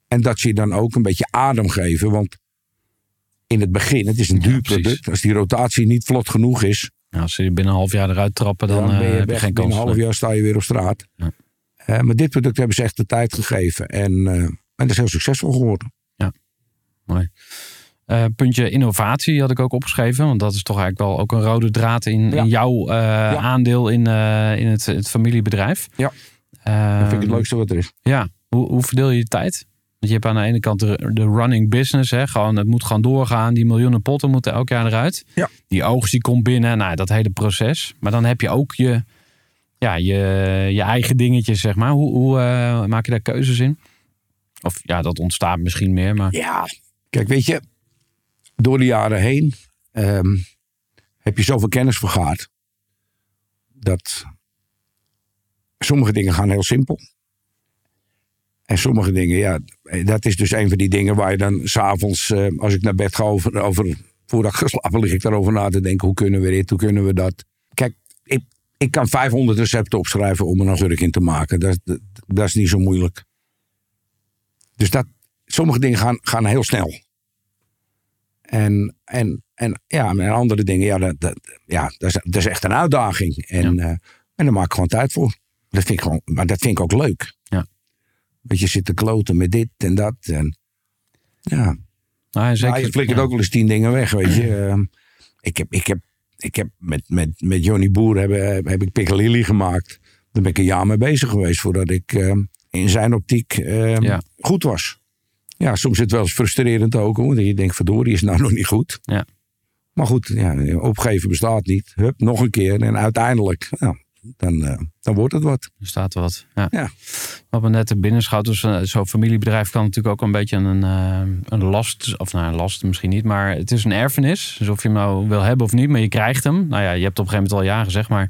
en dat ze je dan ook een beetje adem geven. Want in het begin, het is een Ja, duur precies. product. Als die rotatie niet vlot genoeg is, Ja, als ze je binnen een half jaar eruit trappen, dan, dan ben eh, je heb je geen Binnen kans. een half jaar sta je weer op straat. Ja. Eh, maar dit product hebben ze echt de tijd gegeven. En, eh, en dat is heel succesvol geworden. Eh, puntje innovatie had ik ook opgeschreven. Want dat is toch eigenlijk wel ook een rode draad in, Ja. in jouw eh, aandeel in, eh, in het, het familiebedrijf. Ja. Eh, Dat vind ik het leukste wat er is. Ja, hoe, hoe verdeel je je tijd? Want je hebt aan de ene kant de, de running business. Hè? Gewoon, het moet gewoon doorgaan. Die miljoenen potten moeten elk jaar eruit. Ja. Die oogst die komt binnen. Nou, dat hele proces. Maar dan heb je ook je, ja, je, je eigen dingetjes, zeg maar. Hoe, hoe maak je daar keuzes in? Of ja, dat ontstaat misschien meer. Maar Ja, kijk, weet je, door de jaren heen ehm, heb je zoveel kennis vergaard. Dat sommige dingen gaan heel simpel. En sommige dingen, ja, dat is dus een van die dingen waar je dan s'avonds, eh, als ik naar bed ga, over, over, voordat ik geslapen lig ik daarover na te denken. Hoe kunnen we dit, hoe kunnen we dat? Kijk, ik, ik kan 500 recepten opschrijven om een agurk in te maken. Dat, dat, dat is niet zo moeilijk. Dus dat, sommige dingen gaan, gaan heel snel. En, en, en, ja, en andere dingen, ja, dat, dat, ja, dat, is, dat is echt een uitdaging. En, eh, en daar maak ik gewoon tijd voor. Dat vind ik gewoon, maar dat vind ik ook leuk. Ja. Want je zit te kloten met dit en dat. En, ja, nou, zeker, maar je flikkert ja. ook wel eens tien dingen weg, weet je. (clears throat) Ehm, ik heb, ik heb, ik heb met, met, met Johnny Boer heb, heb ik Piccalilli gemaakt. Daar ben ik een jaar mee bezig geweest voordat ik ehm, in zijn optiek ehm, Ja. goed was. Ja, soms is het wel eens frustrerend ook. Hoor, dat je denkt, verdorie, is nou (laughs) nog niet goed. Ja. Maar goed, ja, opgeven bestaat niet. Hup, nog een keer. En uiteindelijk, nou, dan, eh, dan wordt het wat. Er staat wat. Ja. Ja. Wat me net binnen schoot, dus eh, zo'n familiebedrijf kan natuurlijk ook een beetje een, eh, een last, of nou een last misschien niet, maar het is een erfenis. Dus of je hem nou wil hebben of niet, maar je krijgt hem. Nou ja, je hebt op een gegeven moment al ja gezegd, maar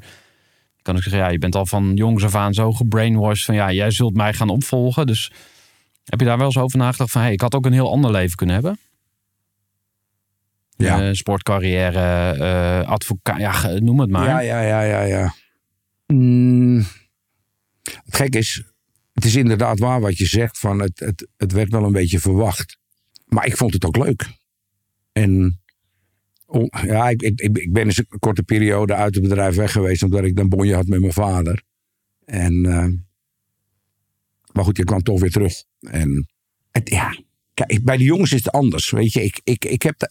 ik kan ook zeggen, ja, je bent al van jongs af aan zo gebrainwashed van ja, jij zult mij gaan opvolgen. Dus heb je daar wel eens over nagedacht van, hey, ik had ook een heel ander leven kunnen hebben? Ja. Eh, sportcarrière, eh advocaat, ja, noem het maar. Ja, ja, ja, ja, ja. Mm, het gek is, het is inderdaad waar wat je zegt. Van het, het, het werd wel een beetje verwacht. Maar ik vond het ook leuk. En oh, ja, ik, ik, ik ik ben eens een korte periode uit het bedrijf weg geweest. Omdat ik dan bonje had met mijn vader. En, eh, maar goed, je kwam toch weer terug. En ja, kijk, bij de jongens is het anders. Weet je, ik, ik, ik heb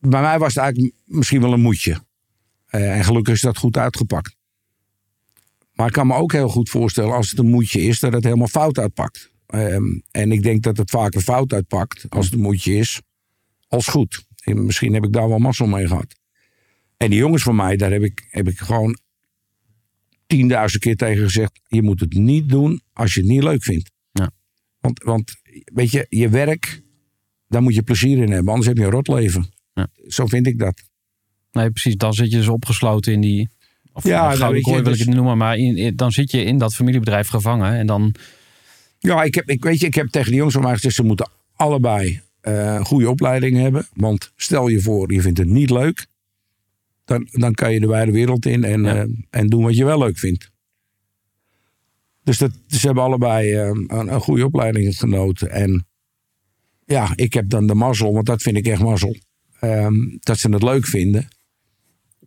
bij mij was het eigenlijk misschien wel een moedje. Eh, en gelukkig is dat goed uitgepakt. Maar ik kan me ook heel goed voorstellen als het een moedje is, dat het helemaal fout uitpakt. Ehm, en ik denk dat het vaker fout uitpakt als het een moedje is, als goed. En misschien heb ik daar wel mazzel mee gehad. En die jongens van mij, daar heb ik, heb ik gewoon tienduizend keer tegen gezegd: je moet het niet doen als je het niet leuk vindt. Ja. Want, want weet je, je werk, daar moet je plezier in hebben, anders heb je een rotleven. Ja. Zo vind ik dat. Nee, precies. Dan zit je dus opgesloten in die. Of Ja, ja, nou, gouden kooi wil ik dus- het noemen, maar in, in- dan zit je in dat familiebedrijf gevangen. En dan. Ja, ik heb, ik, weet je, ik heb tegen de jongens van mij gezegd, ze moeten allebei eh, goede opleiding hebben. Want stel je voor, je vindt het niet leuk. Dan, dan kan je de wijde wereld in en, Ja. eh, en doen wat je wel leuk vindt. Dus dat, ze hebben allebei eh, een, een goede opleiding genoten. En ja, ik heb dan de mazzel, want dat vind ik echt mazzel. ehm, dat ze het leuk vinden.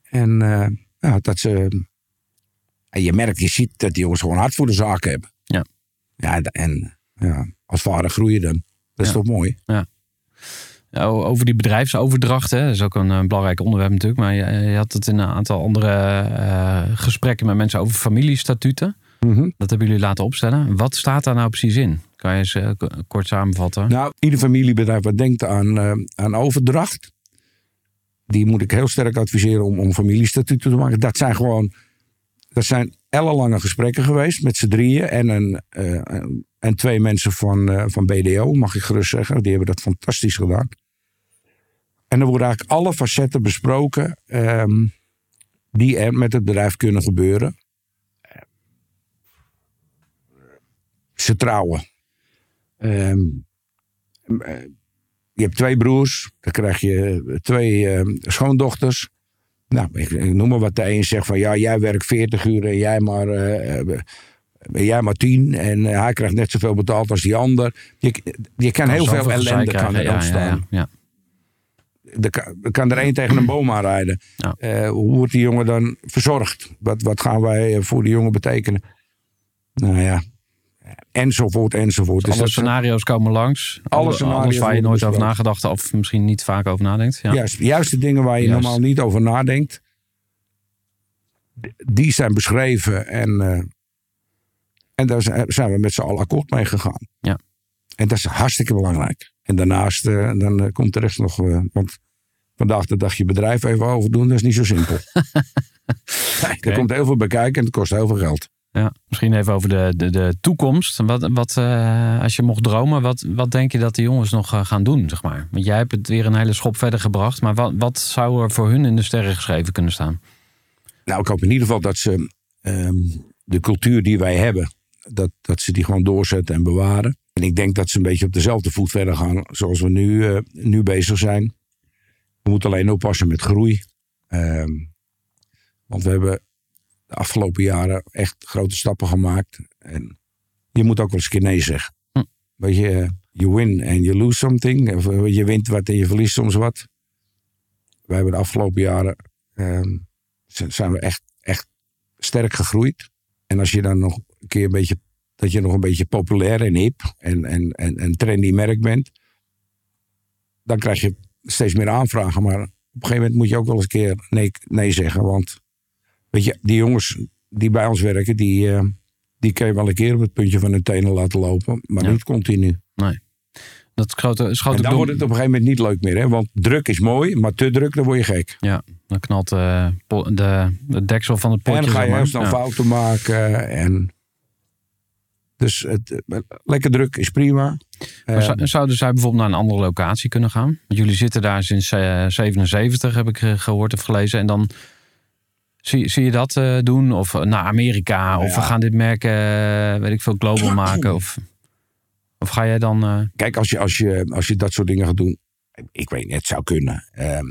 En eh, ja, dat ze... En je merkt, je ziet dat die jongens gewoon hard voor de zaak hebben. Ja. Ja, en ja, als vader groei je dan. Dat is Ja. toch mooi? Ja, over die bedrijfsoverdracht, hè, dat is ook een, eh, belangrijk onderwerp natuurlijk. Maar je, je had het in een aantal andere eh, gesprekken met mensen over familiestatuten. Dat hebben jullie laten opstellen. Wat staat daar nou precies in? Kan je eens eh, kort samenvatten? Nou, ieder familiebedrijf wat denkt aan, eh, aan overdracht. Die moet ik heel sterk adviseren om, om familiestatuten te maken. Dat zijn gewoon. Dat zijn ellenlange gesprekken geweest met z'n drieën. En, een, eh, en twee mensen van, eh, van BDO, mag ik gerust zeggen. Die hebben dat fantastisch gedaan. En er worden eigenlijk alle facetten besproken. ehm, die er met het bedrijf kunnen gebeuren. Ze trouwen. Ehm, eh, je hebt twee broers, dan krijg je twee eh, schoondochters. Nou, ik, ik noem maar wat. De een zegt van ja, jij werkt 40 uur en jij maar, eh, eh, jij maar 10. En eh, hij krijgt net zoveel betaald als die ander. Je, je kan heel veel ellende ja, ontstaan. Ja, ja, Er kan, er één tegen een boom aanrijden. Ja. Eh, hoe wordt die jongen dan verzorgd? Wat, wat gaan wij eh, voor die jongen betekenen? Nou ja, enzovoort, enzovoort. Dus alle scenario's komen langs. Alle Alle- scenario's Alles waar je nooit over nagedacht of misschien niet vaak over nadenkt. Ja. Juist, juist de dingen waar je Juist. normaal niet over nadenkt. Die zijn beschreven en, eh, en daar zijn- zijn we met z'n allen akkoord mee gegaan. Ja. En dat is hartstikke belangrijk. En daarnaast eh, dan eh, komt de rest nog. eh, want vandaag de dag je bedrijf even overdoen, dat is niet zo simpel. (laughs) Nee, er komt heel veel bij kijken en het kost heel veel geld. Ja, misschien even over de, de, de toekomst. Wat, wat, als je mocht dromen, wat, wat denk je dat de jongens nog gaan doen? Zeg maar? Want jij hebt het weer een hele schop verder gebracht. Maar wat, wat zou er voor hun in de sterren geschreven kunnen staan? Nou, ik hoop in ieder geval dat ze ehm, de cultuur die wij hebben, dat, dat ze die gewoon doorzetten en bewaren. En ik denk dat ze een beetje op dezelfde voet verder gaan zoals we nu, eh, nu bezig zijn. We moeten alleen oppassen met groei. Ehm, want we hebben de afgelopen jaren echt grote stappen gemaakt. En je moet ook wel eens een keer nee zeggen. Hm. Weet je, you win and you lose something. Of, eh, je wint wat en je verliest soms wat. Wij hebben de afgelopen jaren ehm, zijn we echt, echt sterk gegroeid. En als je dan nog een keer een beetje, dat je nog een beetje populair en hip en, en, en, en trendy merk bent, dan krijg je steeds meer aanvragen. Maar op een gegeven moment moet je ook wel eens een keer nee, nee zeggen. Want weet je, die jongens die bij ons werken, die, eh, die kun je wel een keer op het puntje van hun tenen laten lopen, maar Ja. niet continu. Dat grote, is grote En dan wordt het op een gegeven moment niet leuk meer. Hè? Want druk is mooi, maar te druk, dan word je gek. Dan knalt po- de, de deksel van het potje. en dan ga je heel snel Ja. fouten maken. En dus het, eh, lekker druk is prima. Maar Eh, zou- zouden zij bijvoorbeeld naar een andere locatie kunnen gaan? Want jullie zitten daar sinds eh 77, heb ik eh, gehoord of gelezen. En dan zie, zie je dat eh, doen? Of eh, naar Amerika? Of Ja. we gaan dit merk, eh, weet ik veel, global maken? Of, of ga jij dan... eh, Kijk, als je, als, je, als je dat soort dingen gaat doen. Ik weet niet, het zou kunnen. Ehm,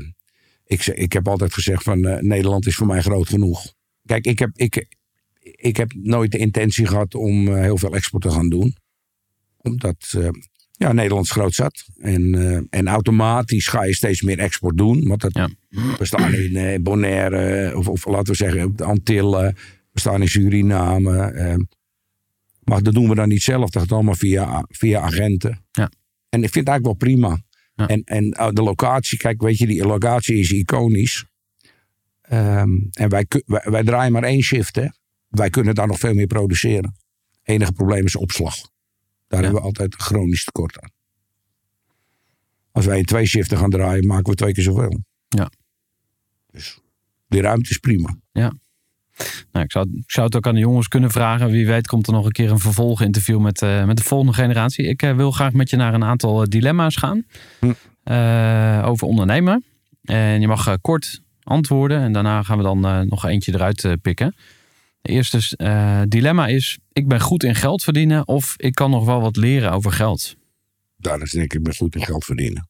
ik, ik heb altijd gezegd van eh, Nederland is voor mij groot genoeg. Kijk, ik heb, ik, ik heb nooit de intentie gehad om eh, heel veel export te gaan doen. Omdat eh, ja, Nederland groot zat. En, eh, en automatisch ga je steeds meer export doen. Want dat, Ja. we staan in Bonaire, of, of laten we zeggen op de Antillen. We staan in Suriname. maar dat doen we dan niet zelf. Dat gaat allemaal via, via agenten. Ja. En ik vind het eigenlijk wel prima. Ja. En, en uh, de locatie, kijk, weet je, die locatie is iconisch. Ehm, en wij, wij, wij draaien maar één shift, hè. Wij kunnen daar nog veel meer produceren. enige probleem is opslag. Daar hebben we altijd een chronisch tekort aan. Als wij in twee shiften gaan draaien, maken we twee keer zoveel. Ja. Dus die ruimte is prima. nou, ik, zou, ik zou het ook aan de jongens kunnen vragen. Wie weet komt er nog een keer een vervolginterview met, eh, met de volgende generatie. Ik eh, wil graag met je naar een aantal eh, dilemma's gaan. Hm. Over ondernemen. En je mag kort antwoorden. En daarna gaan we dan nog eentje eruit pikken. De eerste eh, dilemma is... Ik ben goed in geld verdienen. Of ik kan nog wel wat leren over geld. Daar is denk ik ben goed in geld verdienen.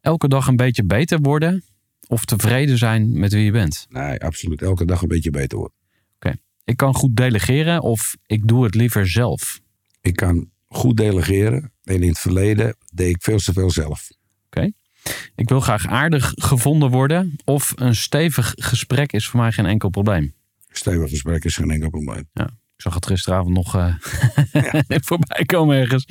Elke dag een beetje beter worden. Of tevreden zijn met wie je bent. Nee, absoluut. Elke dag een beetje beter worden. Ik kan goed delegeren. Of ik doe het liever zelf. Ik kan goed delegeren. En in het verleden deed ik veel te veel zelf. Ik wil graag aardig gevonden worden. Of een stevig gesprek is voor mij geen enkel probleem. Stevig gesprek is geen enkel probleem. Ik zag het gisteravond nog eh, (laughs) (laughs) voorbij komen ergens.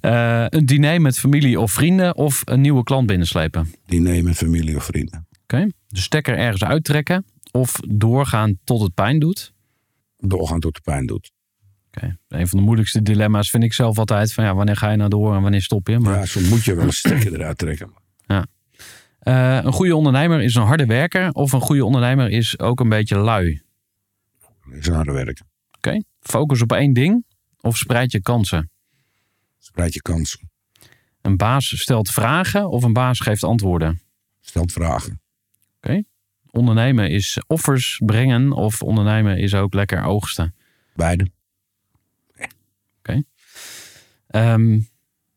Eh, een diner met familie of vrienden. Of een nieuwe klant binnenslepen. Diner met familie of vrienden. Oké. De stekker ergens uittrekken. Of doorgaan tot het pijn doet. Doorgaan tot de pijn doet. Oké. Een van de moeilijkste dilemma's vind ik zelf altijd. Van ja, wanneer ga je nou door en wanneer stop je? Maar Ja, soms moet je wel een stukje eruit trekken. eh, een goede ondernemer is een harde werker. Of een goede ondernemer is ook een beetje lui. Is harde werken. Oké. Focus op één ding. Of spreid je kansen. Spreid je kansen. Een baas stelt vragen of een baas geeft antwoorden. Stelt vragen. Ondernemen is offers brengen of ondernemen is ook lekker oogsten. Beide. Ehm,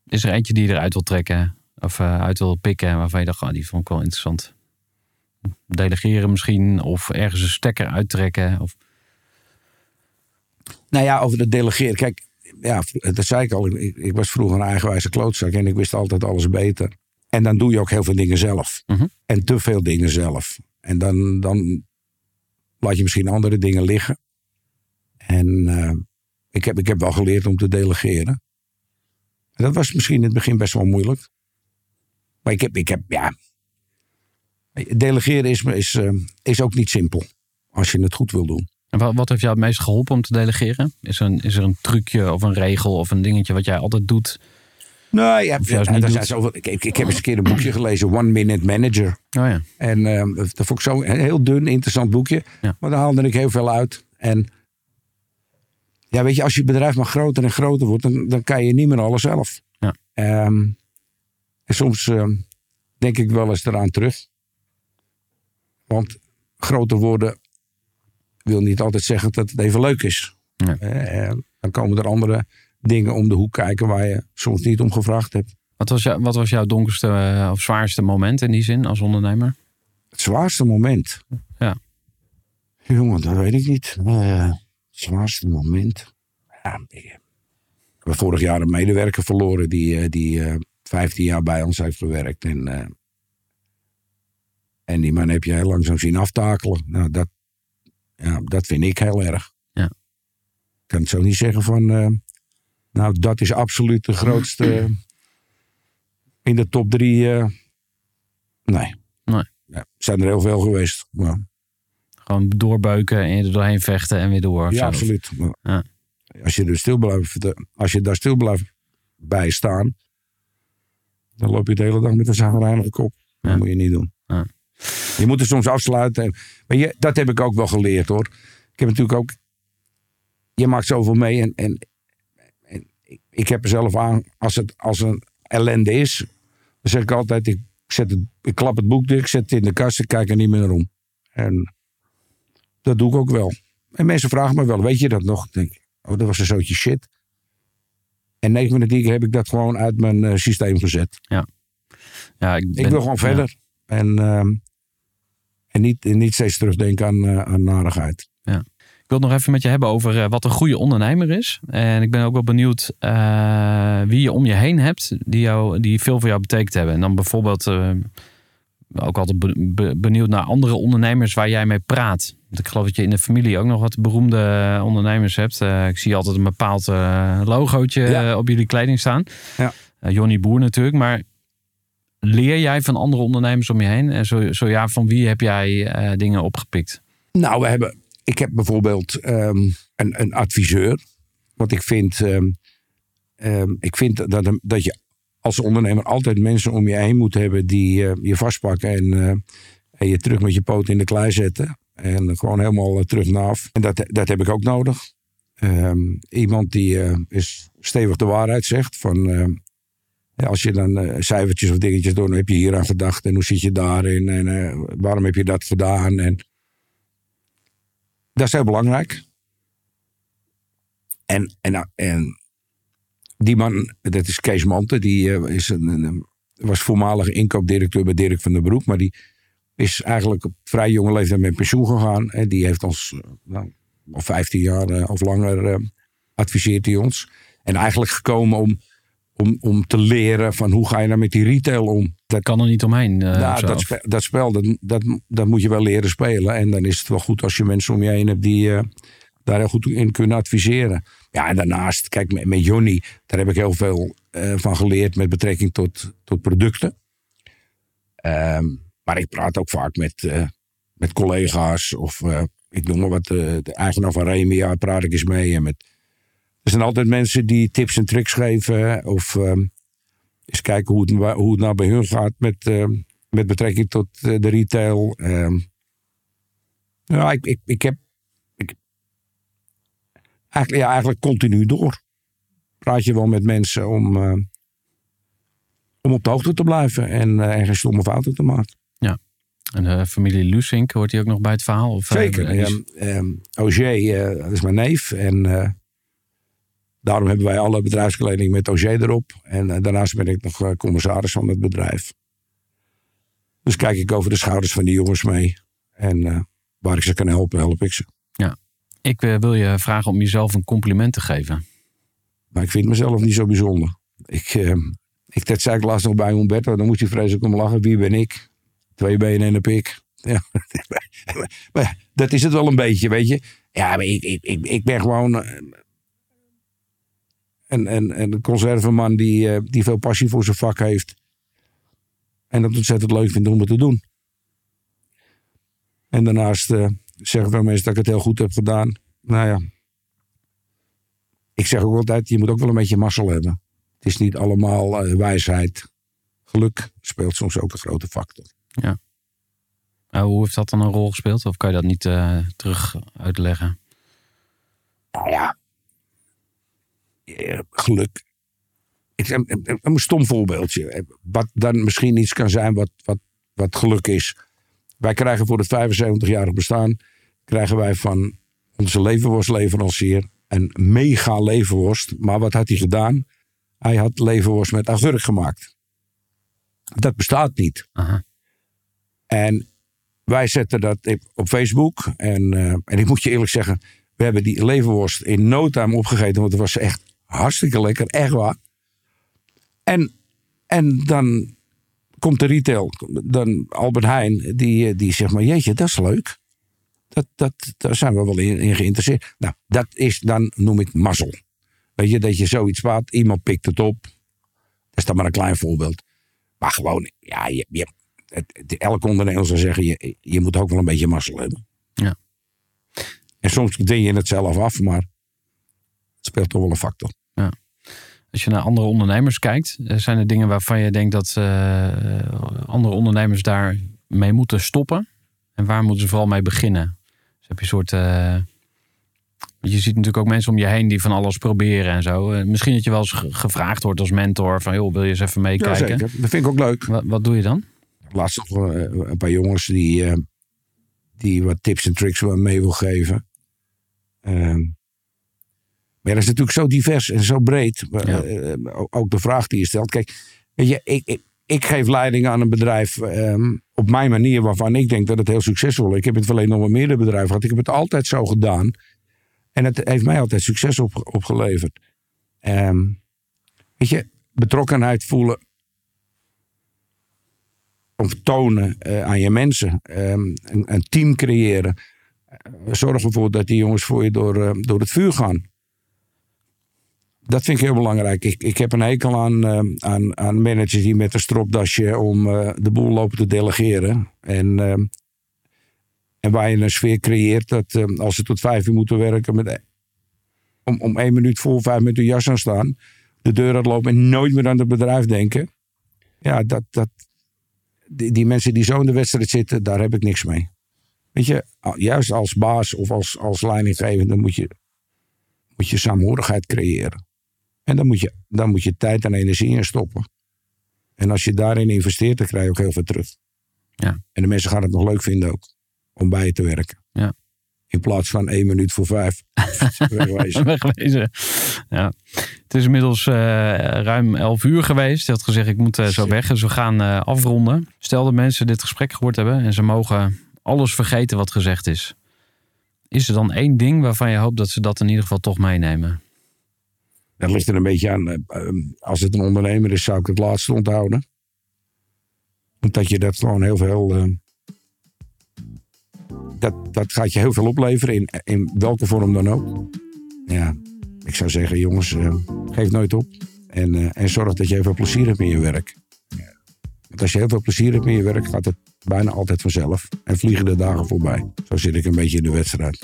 is er eentje die je eruit wil trekken of eh, uit wil pikken waarvan je dacht, oh, die vond ik wel interessant. Delegeren misschien of ergens een stekker uittrekken. Of, Nou ja, over het delegeren. Kijk, ja, dat zei ik al. Ik, ik was vroeger een eigenwijze klootzak en ik wist altijd alles beter. En dan doe je ook heel veel dingen zelf. Mhm. En te veel dingen zelf. En dan, dan laat je misschien andere dingen liggen. En eh, ik, heb, ik heb wel geleerd om te delegeren. En dat was misschien in het begin best wel moeilijk. Maar ik heb, ik heb ja. Delegeren is, is, eh, is ook niet simpel. Als je het goed wil doen. En wat, wat heeft jou het meest geholpen om te delegeren? Is er, een, is er een trucje of een regel of een dingetje wat jij altijd doet? Nee, ja, juist ja, niet er doet. zijn zoveel, ik, ik, ik heb eens een keer een boekje gelezen, One Minute Manager. Oh ja. En ehm, dat vond ik zo een heel dun, interessant boekje. Ja. Maar daar haalde ik heel veel uit. En ja, weet je, als je bedrijf maar groter en groter wordt, dan, dan kan je niet meer alles zelf. Ja. Ehm, en soms ehm, denk ik wel eens eraan terug. Want groter worden wil niet altijd zeggen dat het even leuk is. Eh, dan komen er andere dingen om de hoek kijken waar je soms niet om gevraagd hebt. Wat was, jou, wat was jouw donkerste eh, of zwaarste moment in die zin als ondernemer? Het zwaarste moment. Ja. Jongen, dat weet ik niet. Eh, het zwaarste moment. Ja, ik heb vorig jaar een medewerker verloren die, eh, die eh 15 jaar bij ons heeft gewerkt. En, eh, en die man heb je heel langzaam zien aftakelen. Nou, dat, ja, dat vind ik heel erg. Ja. Ik kan het zo niet zeggen van. eh, nou, dat is absoluut de grootste. in de top drie. eh, nee. Nee. Ja, zijn er heel veel geweest. Maar, Gewoon doorbeuken en er doorheen vechten en weer door. ja, absoluut. Ja. Als, je er stil blijft, als je daar stil blijft bij staan, dan loop je de hele dag met een zagrijnige kop. Dat moet je niet doen. Ja. Je moet het soms afsluiten. Maar je, dat heb ik ook wel geleerd hoor. Ik heb natuurlijk ook. Je maakt zoveel mee. En, en, en ik- ik heb er zelf aan. Als het als een ellende is. Dan zeg ik altijd. Ik, zet het, ik klap het boek dicht. Ik zet het in de kast. Ik kijk er niet meer naar om. En dat doe ik ook wel. En mensen vragen me wel. Weet je dat nog? Ik denk. Oh, dat was een zootje shit. En 9 van de 10 keer heb ik dat gewoon uit mijn eh, systeem gezet. Ja, ik, Ik ben- wil gewoon ja. verder. En, ehm, en niet, steeds terugdenken aan, eh, aan narigheid. Ik wil het nog even met je hebben over eh, wat een goede ondernemer is. En ik ben ook wel benieuwd eh, wie je om je heen hebt die, jou, die veel voor jou betekend hebben. En dan bijvoorbeeld ook altijd be- be- benieuwd naar andere ondernemers waar jij mee praat. Want ik geloof dat je in de familie ook nog wat beroemde ondernemers hebt. Ik zie altijd een bepaald logootje Ja. op jullie kleding staan. Ja. Johnny Boer natuurlijk. Maar leer jij van andere ondernemers om je heen? En zo, zo ja, van wie heb jij eh, dingen opgepikt? Nou, we hebben, ik heb bijvoorbeeld ehm, een, een adviseur. Want ik vind, ehm, ehm, ik vind dat, dat je als ondernemer altijd mensen om je heen moet hebben die eh, je vastpakken en, eh, en je terug met je poot in de klei zetten. En gewoon helemaal eh, terug naar af. En dat, dat heb ik ook nodig. Iemand die eh, is stevig de waarheid zegt. Van, als je dan eh, cijfertjes of dingetjes doet, dan heb je hier aan gedacht. En hoe zit je daarin? En eh, waarom heb je dat gedaan? En dat is heel belangrijk. En, en, en die man, dat is Kees Mante, die eh, is een, was voormalig inkoopdirecteur bij Dirk van den Broek. Maar die is eigenlijk op vrij jonge leeftijd met pensioen gegaan. En die heeft ons nou, al 15 jaar of langer adviseert hij ons. En eigenlijk gekomen om, om, om te leren van hoe ga je nou met die retail om. Dat, Kan er niet omheen. eh, nou, dat, spe- dat spel, dat, dat, dat moet je wel leren spelen. En dan is het wel goed als je mensen om je heen hebt die eh, daar heel goed in kunnen adviseren. Ja, en daarnaast, kijk, met, met Johnny, daar heb ik heel veel eh, van geleerd met betrekking tot, tot producten. Ehm, maar ik praat ook vaak met, met collega's of ik noem maar wat, de eigenaar van Remia praat ik eens mee. En met, er zijn altijd mensen die tips en tricks geven of ehm, eens kijken hoe het, hoe het nou bij hun gaat met, ehm, met betrekking tot eh, de retail. Ehm, ja, ik, ik, ik heb ik, eigenlijk, ja, eigenlijk continu door. Praat je wel met mensen om, eh, om op de hoogte te blijven en, eh, en geen stomme fouten te maken. En de familie Lusink, hoort die ook nog bij het verhaal? Of, eh, Zeker. ehm, Auger, eh, dat is mijn neef. En eh, daarom hebben wij alle bedrijfskleding met Auger erop. En eh, daarnaast ben ik nog eh, commissaris van het bedrijf. Dus kijk ik over de schouders van die jongens mee. En eh, waar ik ze kan helpen, help ik ze. Ik eh, wil je vragen om jezelf een compliment te geven. Maar ik vind mezelf niet zo bijzonder. Ik, eh, ik dat zei ik laatst nog bij Humberto. Dan moest hij vreselijk om lachen. Wie ben ik? Twee benen en een pik. Ja. (laughs) maar ja, dat is het wel een beetje, weet je. Ja, maar ik, ik, ik, ik ben gewoon eh, een, een, een conserveman die, eh, die veel passie voor zijn vak heeft. En dat ontzettend leuk vindt om het te doen. En daarnaast eh, zeggen veel mensen dat ik het heel goed heb gedaan. Nou ja. Ik zeg ook altijd, je moet ook wel een beetje mazzel hebben. Het is niet allemaal eh, wijsheid. Geluk speelt soms ook een grote factor. Nou, hoe heeft dat dan een rol gespeeld? Of kan je dat niet terug uitleggen? Nou ja. Eh, geluk. Ik, een, een, een stom voorbeeldje. Eh, Wat dan misschien iets kan zijn wat, wat, wat geluk is. Wij krijgen voor het 75-jarig bestaan... krijgen wij van onze leverworstleverancier... een mega leverworst. Maar wat had hij gedaan? Hij had leverworst met agurk gemaakt. Dat bestaat niet. Aha. En wij zetten dat op Facebook. En, eh, en ik moet je eerlijk zeggen, we hebben die leverworst in no time opgegeten. Want het was echt hartstikke lekker, echt waar. En, en dan komt de retail, dan Albert Heijn, die, eh, die zegt maar, jeetje, dat is leuk. Dat, dat, daar zijn we wel in, in geïnteresseerd. Nou, dat is dan, noem ik mazzel. Weet je, dat je zoiets spaart, iemand pikt het op. Dat is dan maar een klein voorbeeld. Maar gewoon, ja, je, je, het, elke ondernemer zou zeggen, je, je moet ook wel een beetje mazzel hebben. Ja. En soms dwing je het zelf af, maar het speelt toch wel een factor. Als je naar andere ondernemers kijkt, eh, zijn er dingen waarvan je denkt dat eh, andere ondernemers daar mee moeten stoppen? En waar moeten ze vooral mee beginnen? Dus heb je een soort. eh, je ziet natuurlijk ook mensen om je heen die van alles proberen en zo. Misschien dat je wel eens ge- gevraagd wordt als mentor van, joh, wil je eens even Ja, meekijken? zeker. Dat vind ik ook leuk. wat, wat doe je dan? Laatst nog een paar jongens die, die wat tips en tricks mee wil geven. Ehm, maar dat is natuurlijk zo divers en zo breed. Ja. Eh, eh, ook- de vraag die je stelt. Kijk, weet je, ik, ik, ik geef leiding aan een bedrijf ehm, op mijn manier waarvan ik denk dat het heel succesvol is. Ik heb het verleden nog wel meerdere bedrijven gehad. Ik heb het altijd zo gedaan. En het heeft mij altijd succes op, opgeleverd. Ehm, weet je, betrokkenheid voelen of tonen eh, aan je mensen. Ehm, een, een team creëren. Zorg ervoor dat die jongens voor je door, door het vuur gaan. Dat vind ik heel belangrijk. Ik, ik heb een hekel aan, ehm, aan, aan managers die met een stropdasje om eh, de boel lopen te delegeren. En, ehm, en waar je een sfeer creëert dat als ze tot vijf uur moeten werken, met, om, om één minuut voor vijf met hun jas aan staan, de deur uitlopen en nooit meer aan het bedrijf denken. Ja, dat, dat, die, die mensen die zo in de wedstrijd zitten, daar heb ik niks mee. Weet je, juist als baas of als, als leidinggevende moet je, moet je saamhorigheid creëren. En dan moet, je, dan moet je tijd en energie in stoppen. En als je daarin investeert, dan krijg je ook heel veel terug. Ja. En de mensen gaan het nog leuk vinden ook, om bij je te werken. Ja. In plaats van één minuut voor vijf. (laughs) wegwezen. Wegwezen. Ja. Het is inmiddels eh, ruim 11 uur geweest. Je had gezegd, ik moet eh, zo weg. Dus we gaan eh, afronden. Stel dat mensen dit gesprek gehoord hebben en ze mogen alles vergeten wat gezegd is. Is er dan één ding waarvan je hoopt dat ze dat in ieder geval toch meenemen? Dat ligt er een beetje aan. eh, ehm, Als het een ondernemer is, zou ik het laatste onthouden. Omdat je dat gewoon heel veel. eh, dat, dat gaat je heel veel opleveren, in, in welke vorm dan ook. Ja, ik zou zeggen, jongens, eh, geef nooit op. En, eh, en zorg dat je heel veel plezier hebt in je werk. Want als je heel veel plezier hebt in je werk, gaat het bijna altijd vanzelf. En vliegen de dagen voorbij. Zo zit ik een beetje in de wedstrijd.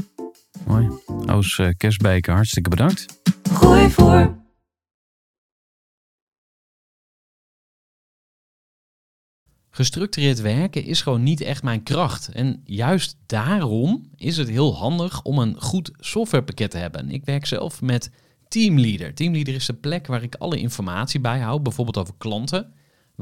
Mooi. Oos eh, Kerstbeker, hartstikke bedankt. Gooi voor. Gestructureerd werken is gewoon niet echt mijn kracht. En juist daarom is het heel handig om een goed softwarepakket te hebben. Ik werk zelf met Teamleader. Teamleader is de plek waar ik alle informatie bijhoud, bijvoorbeeld over klanten.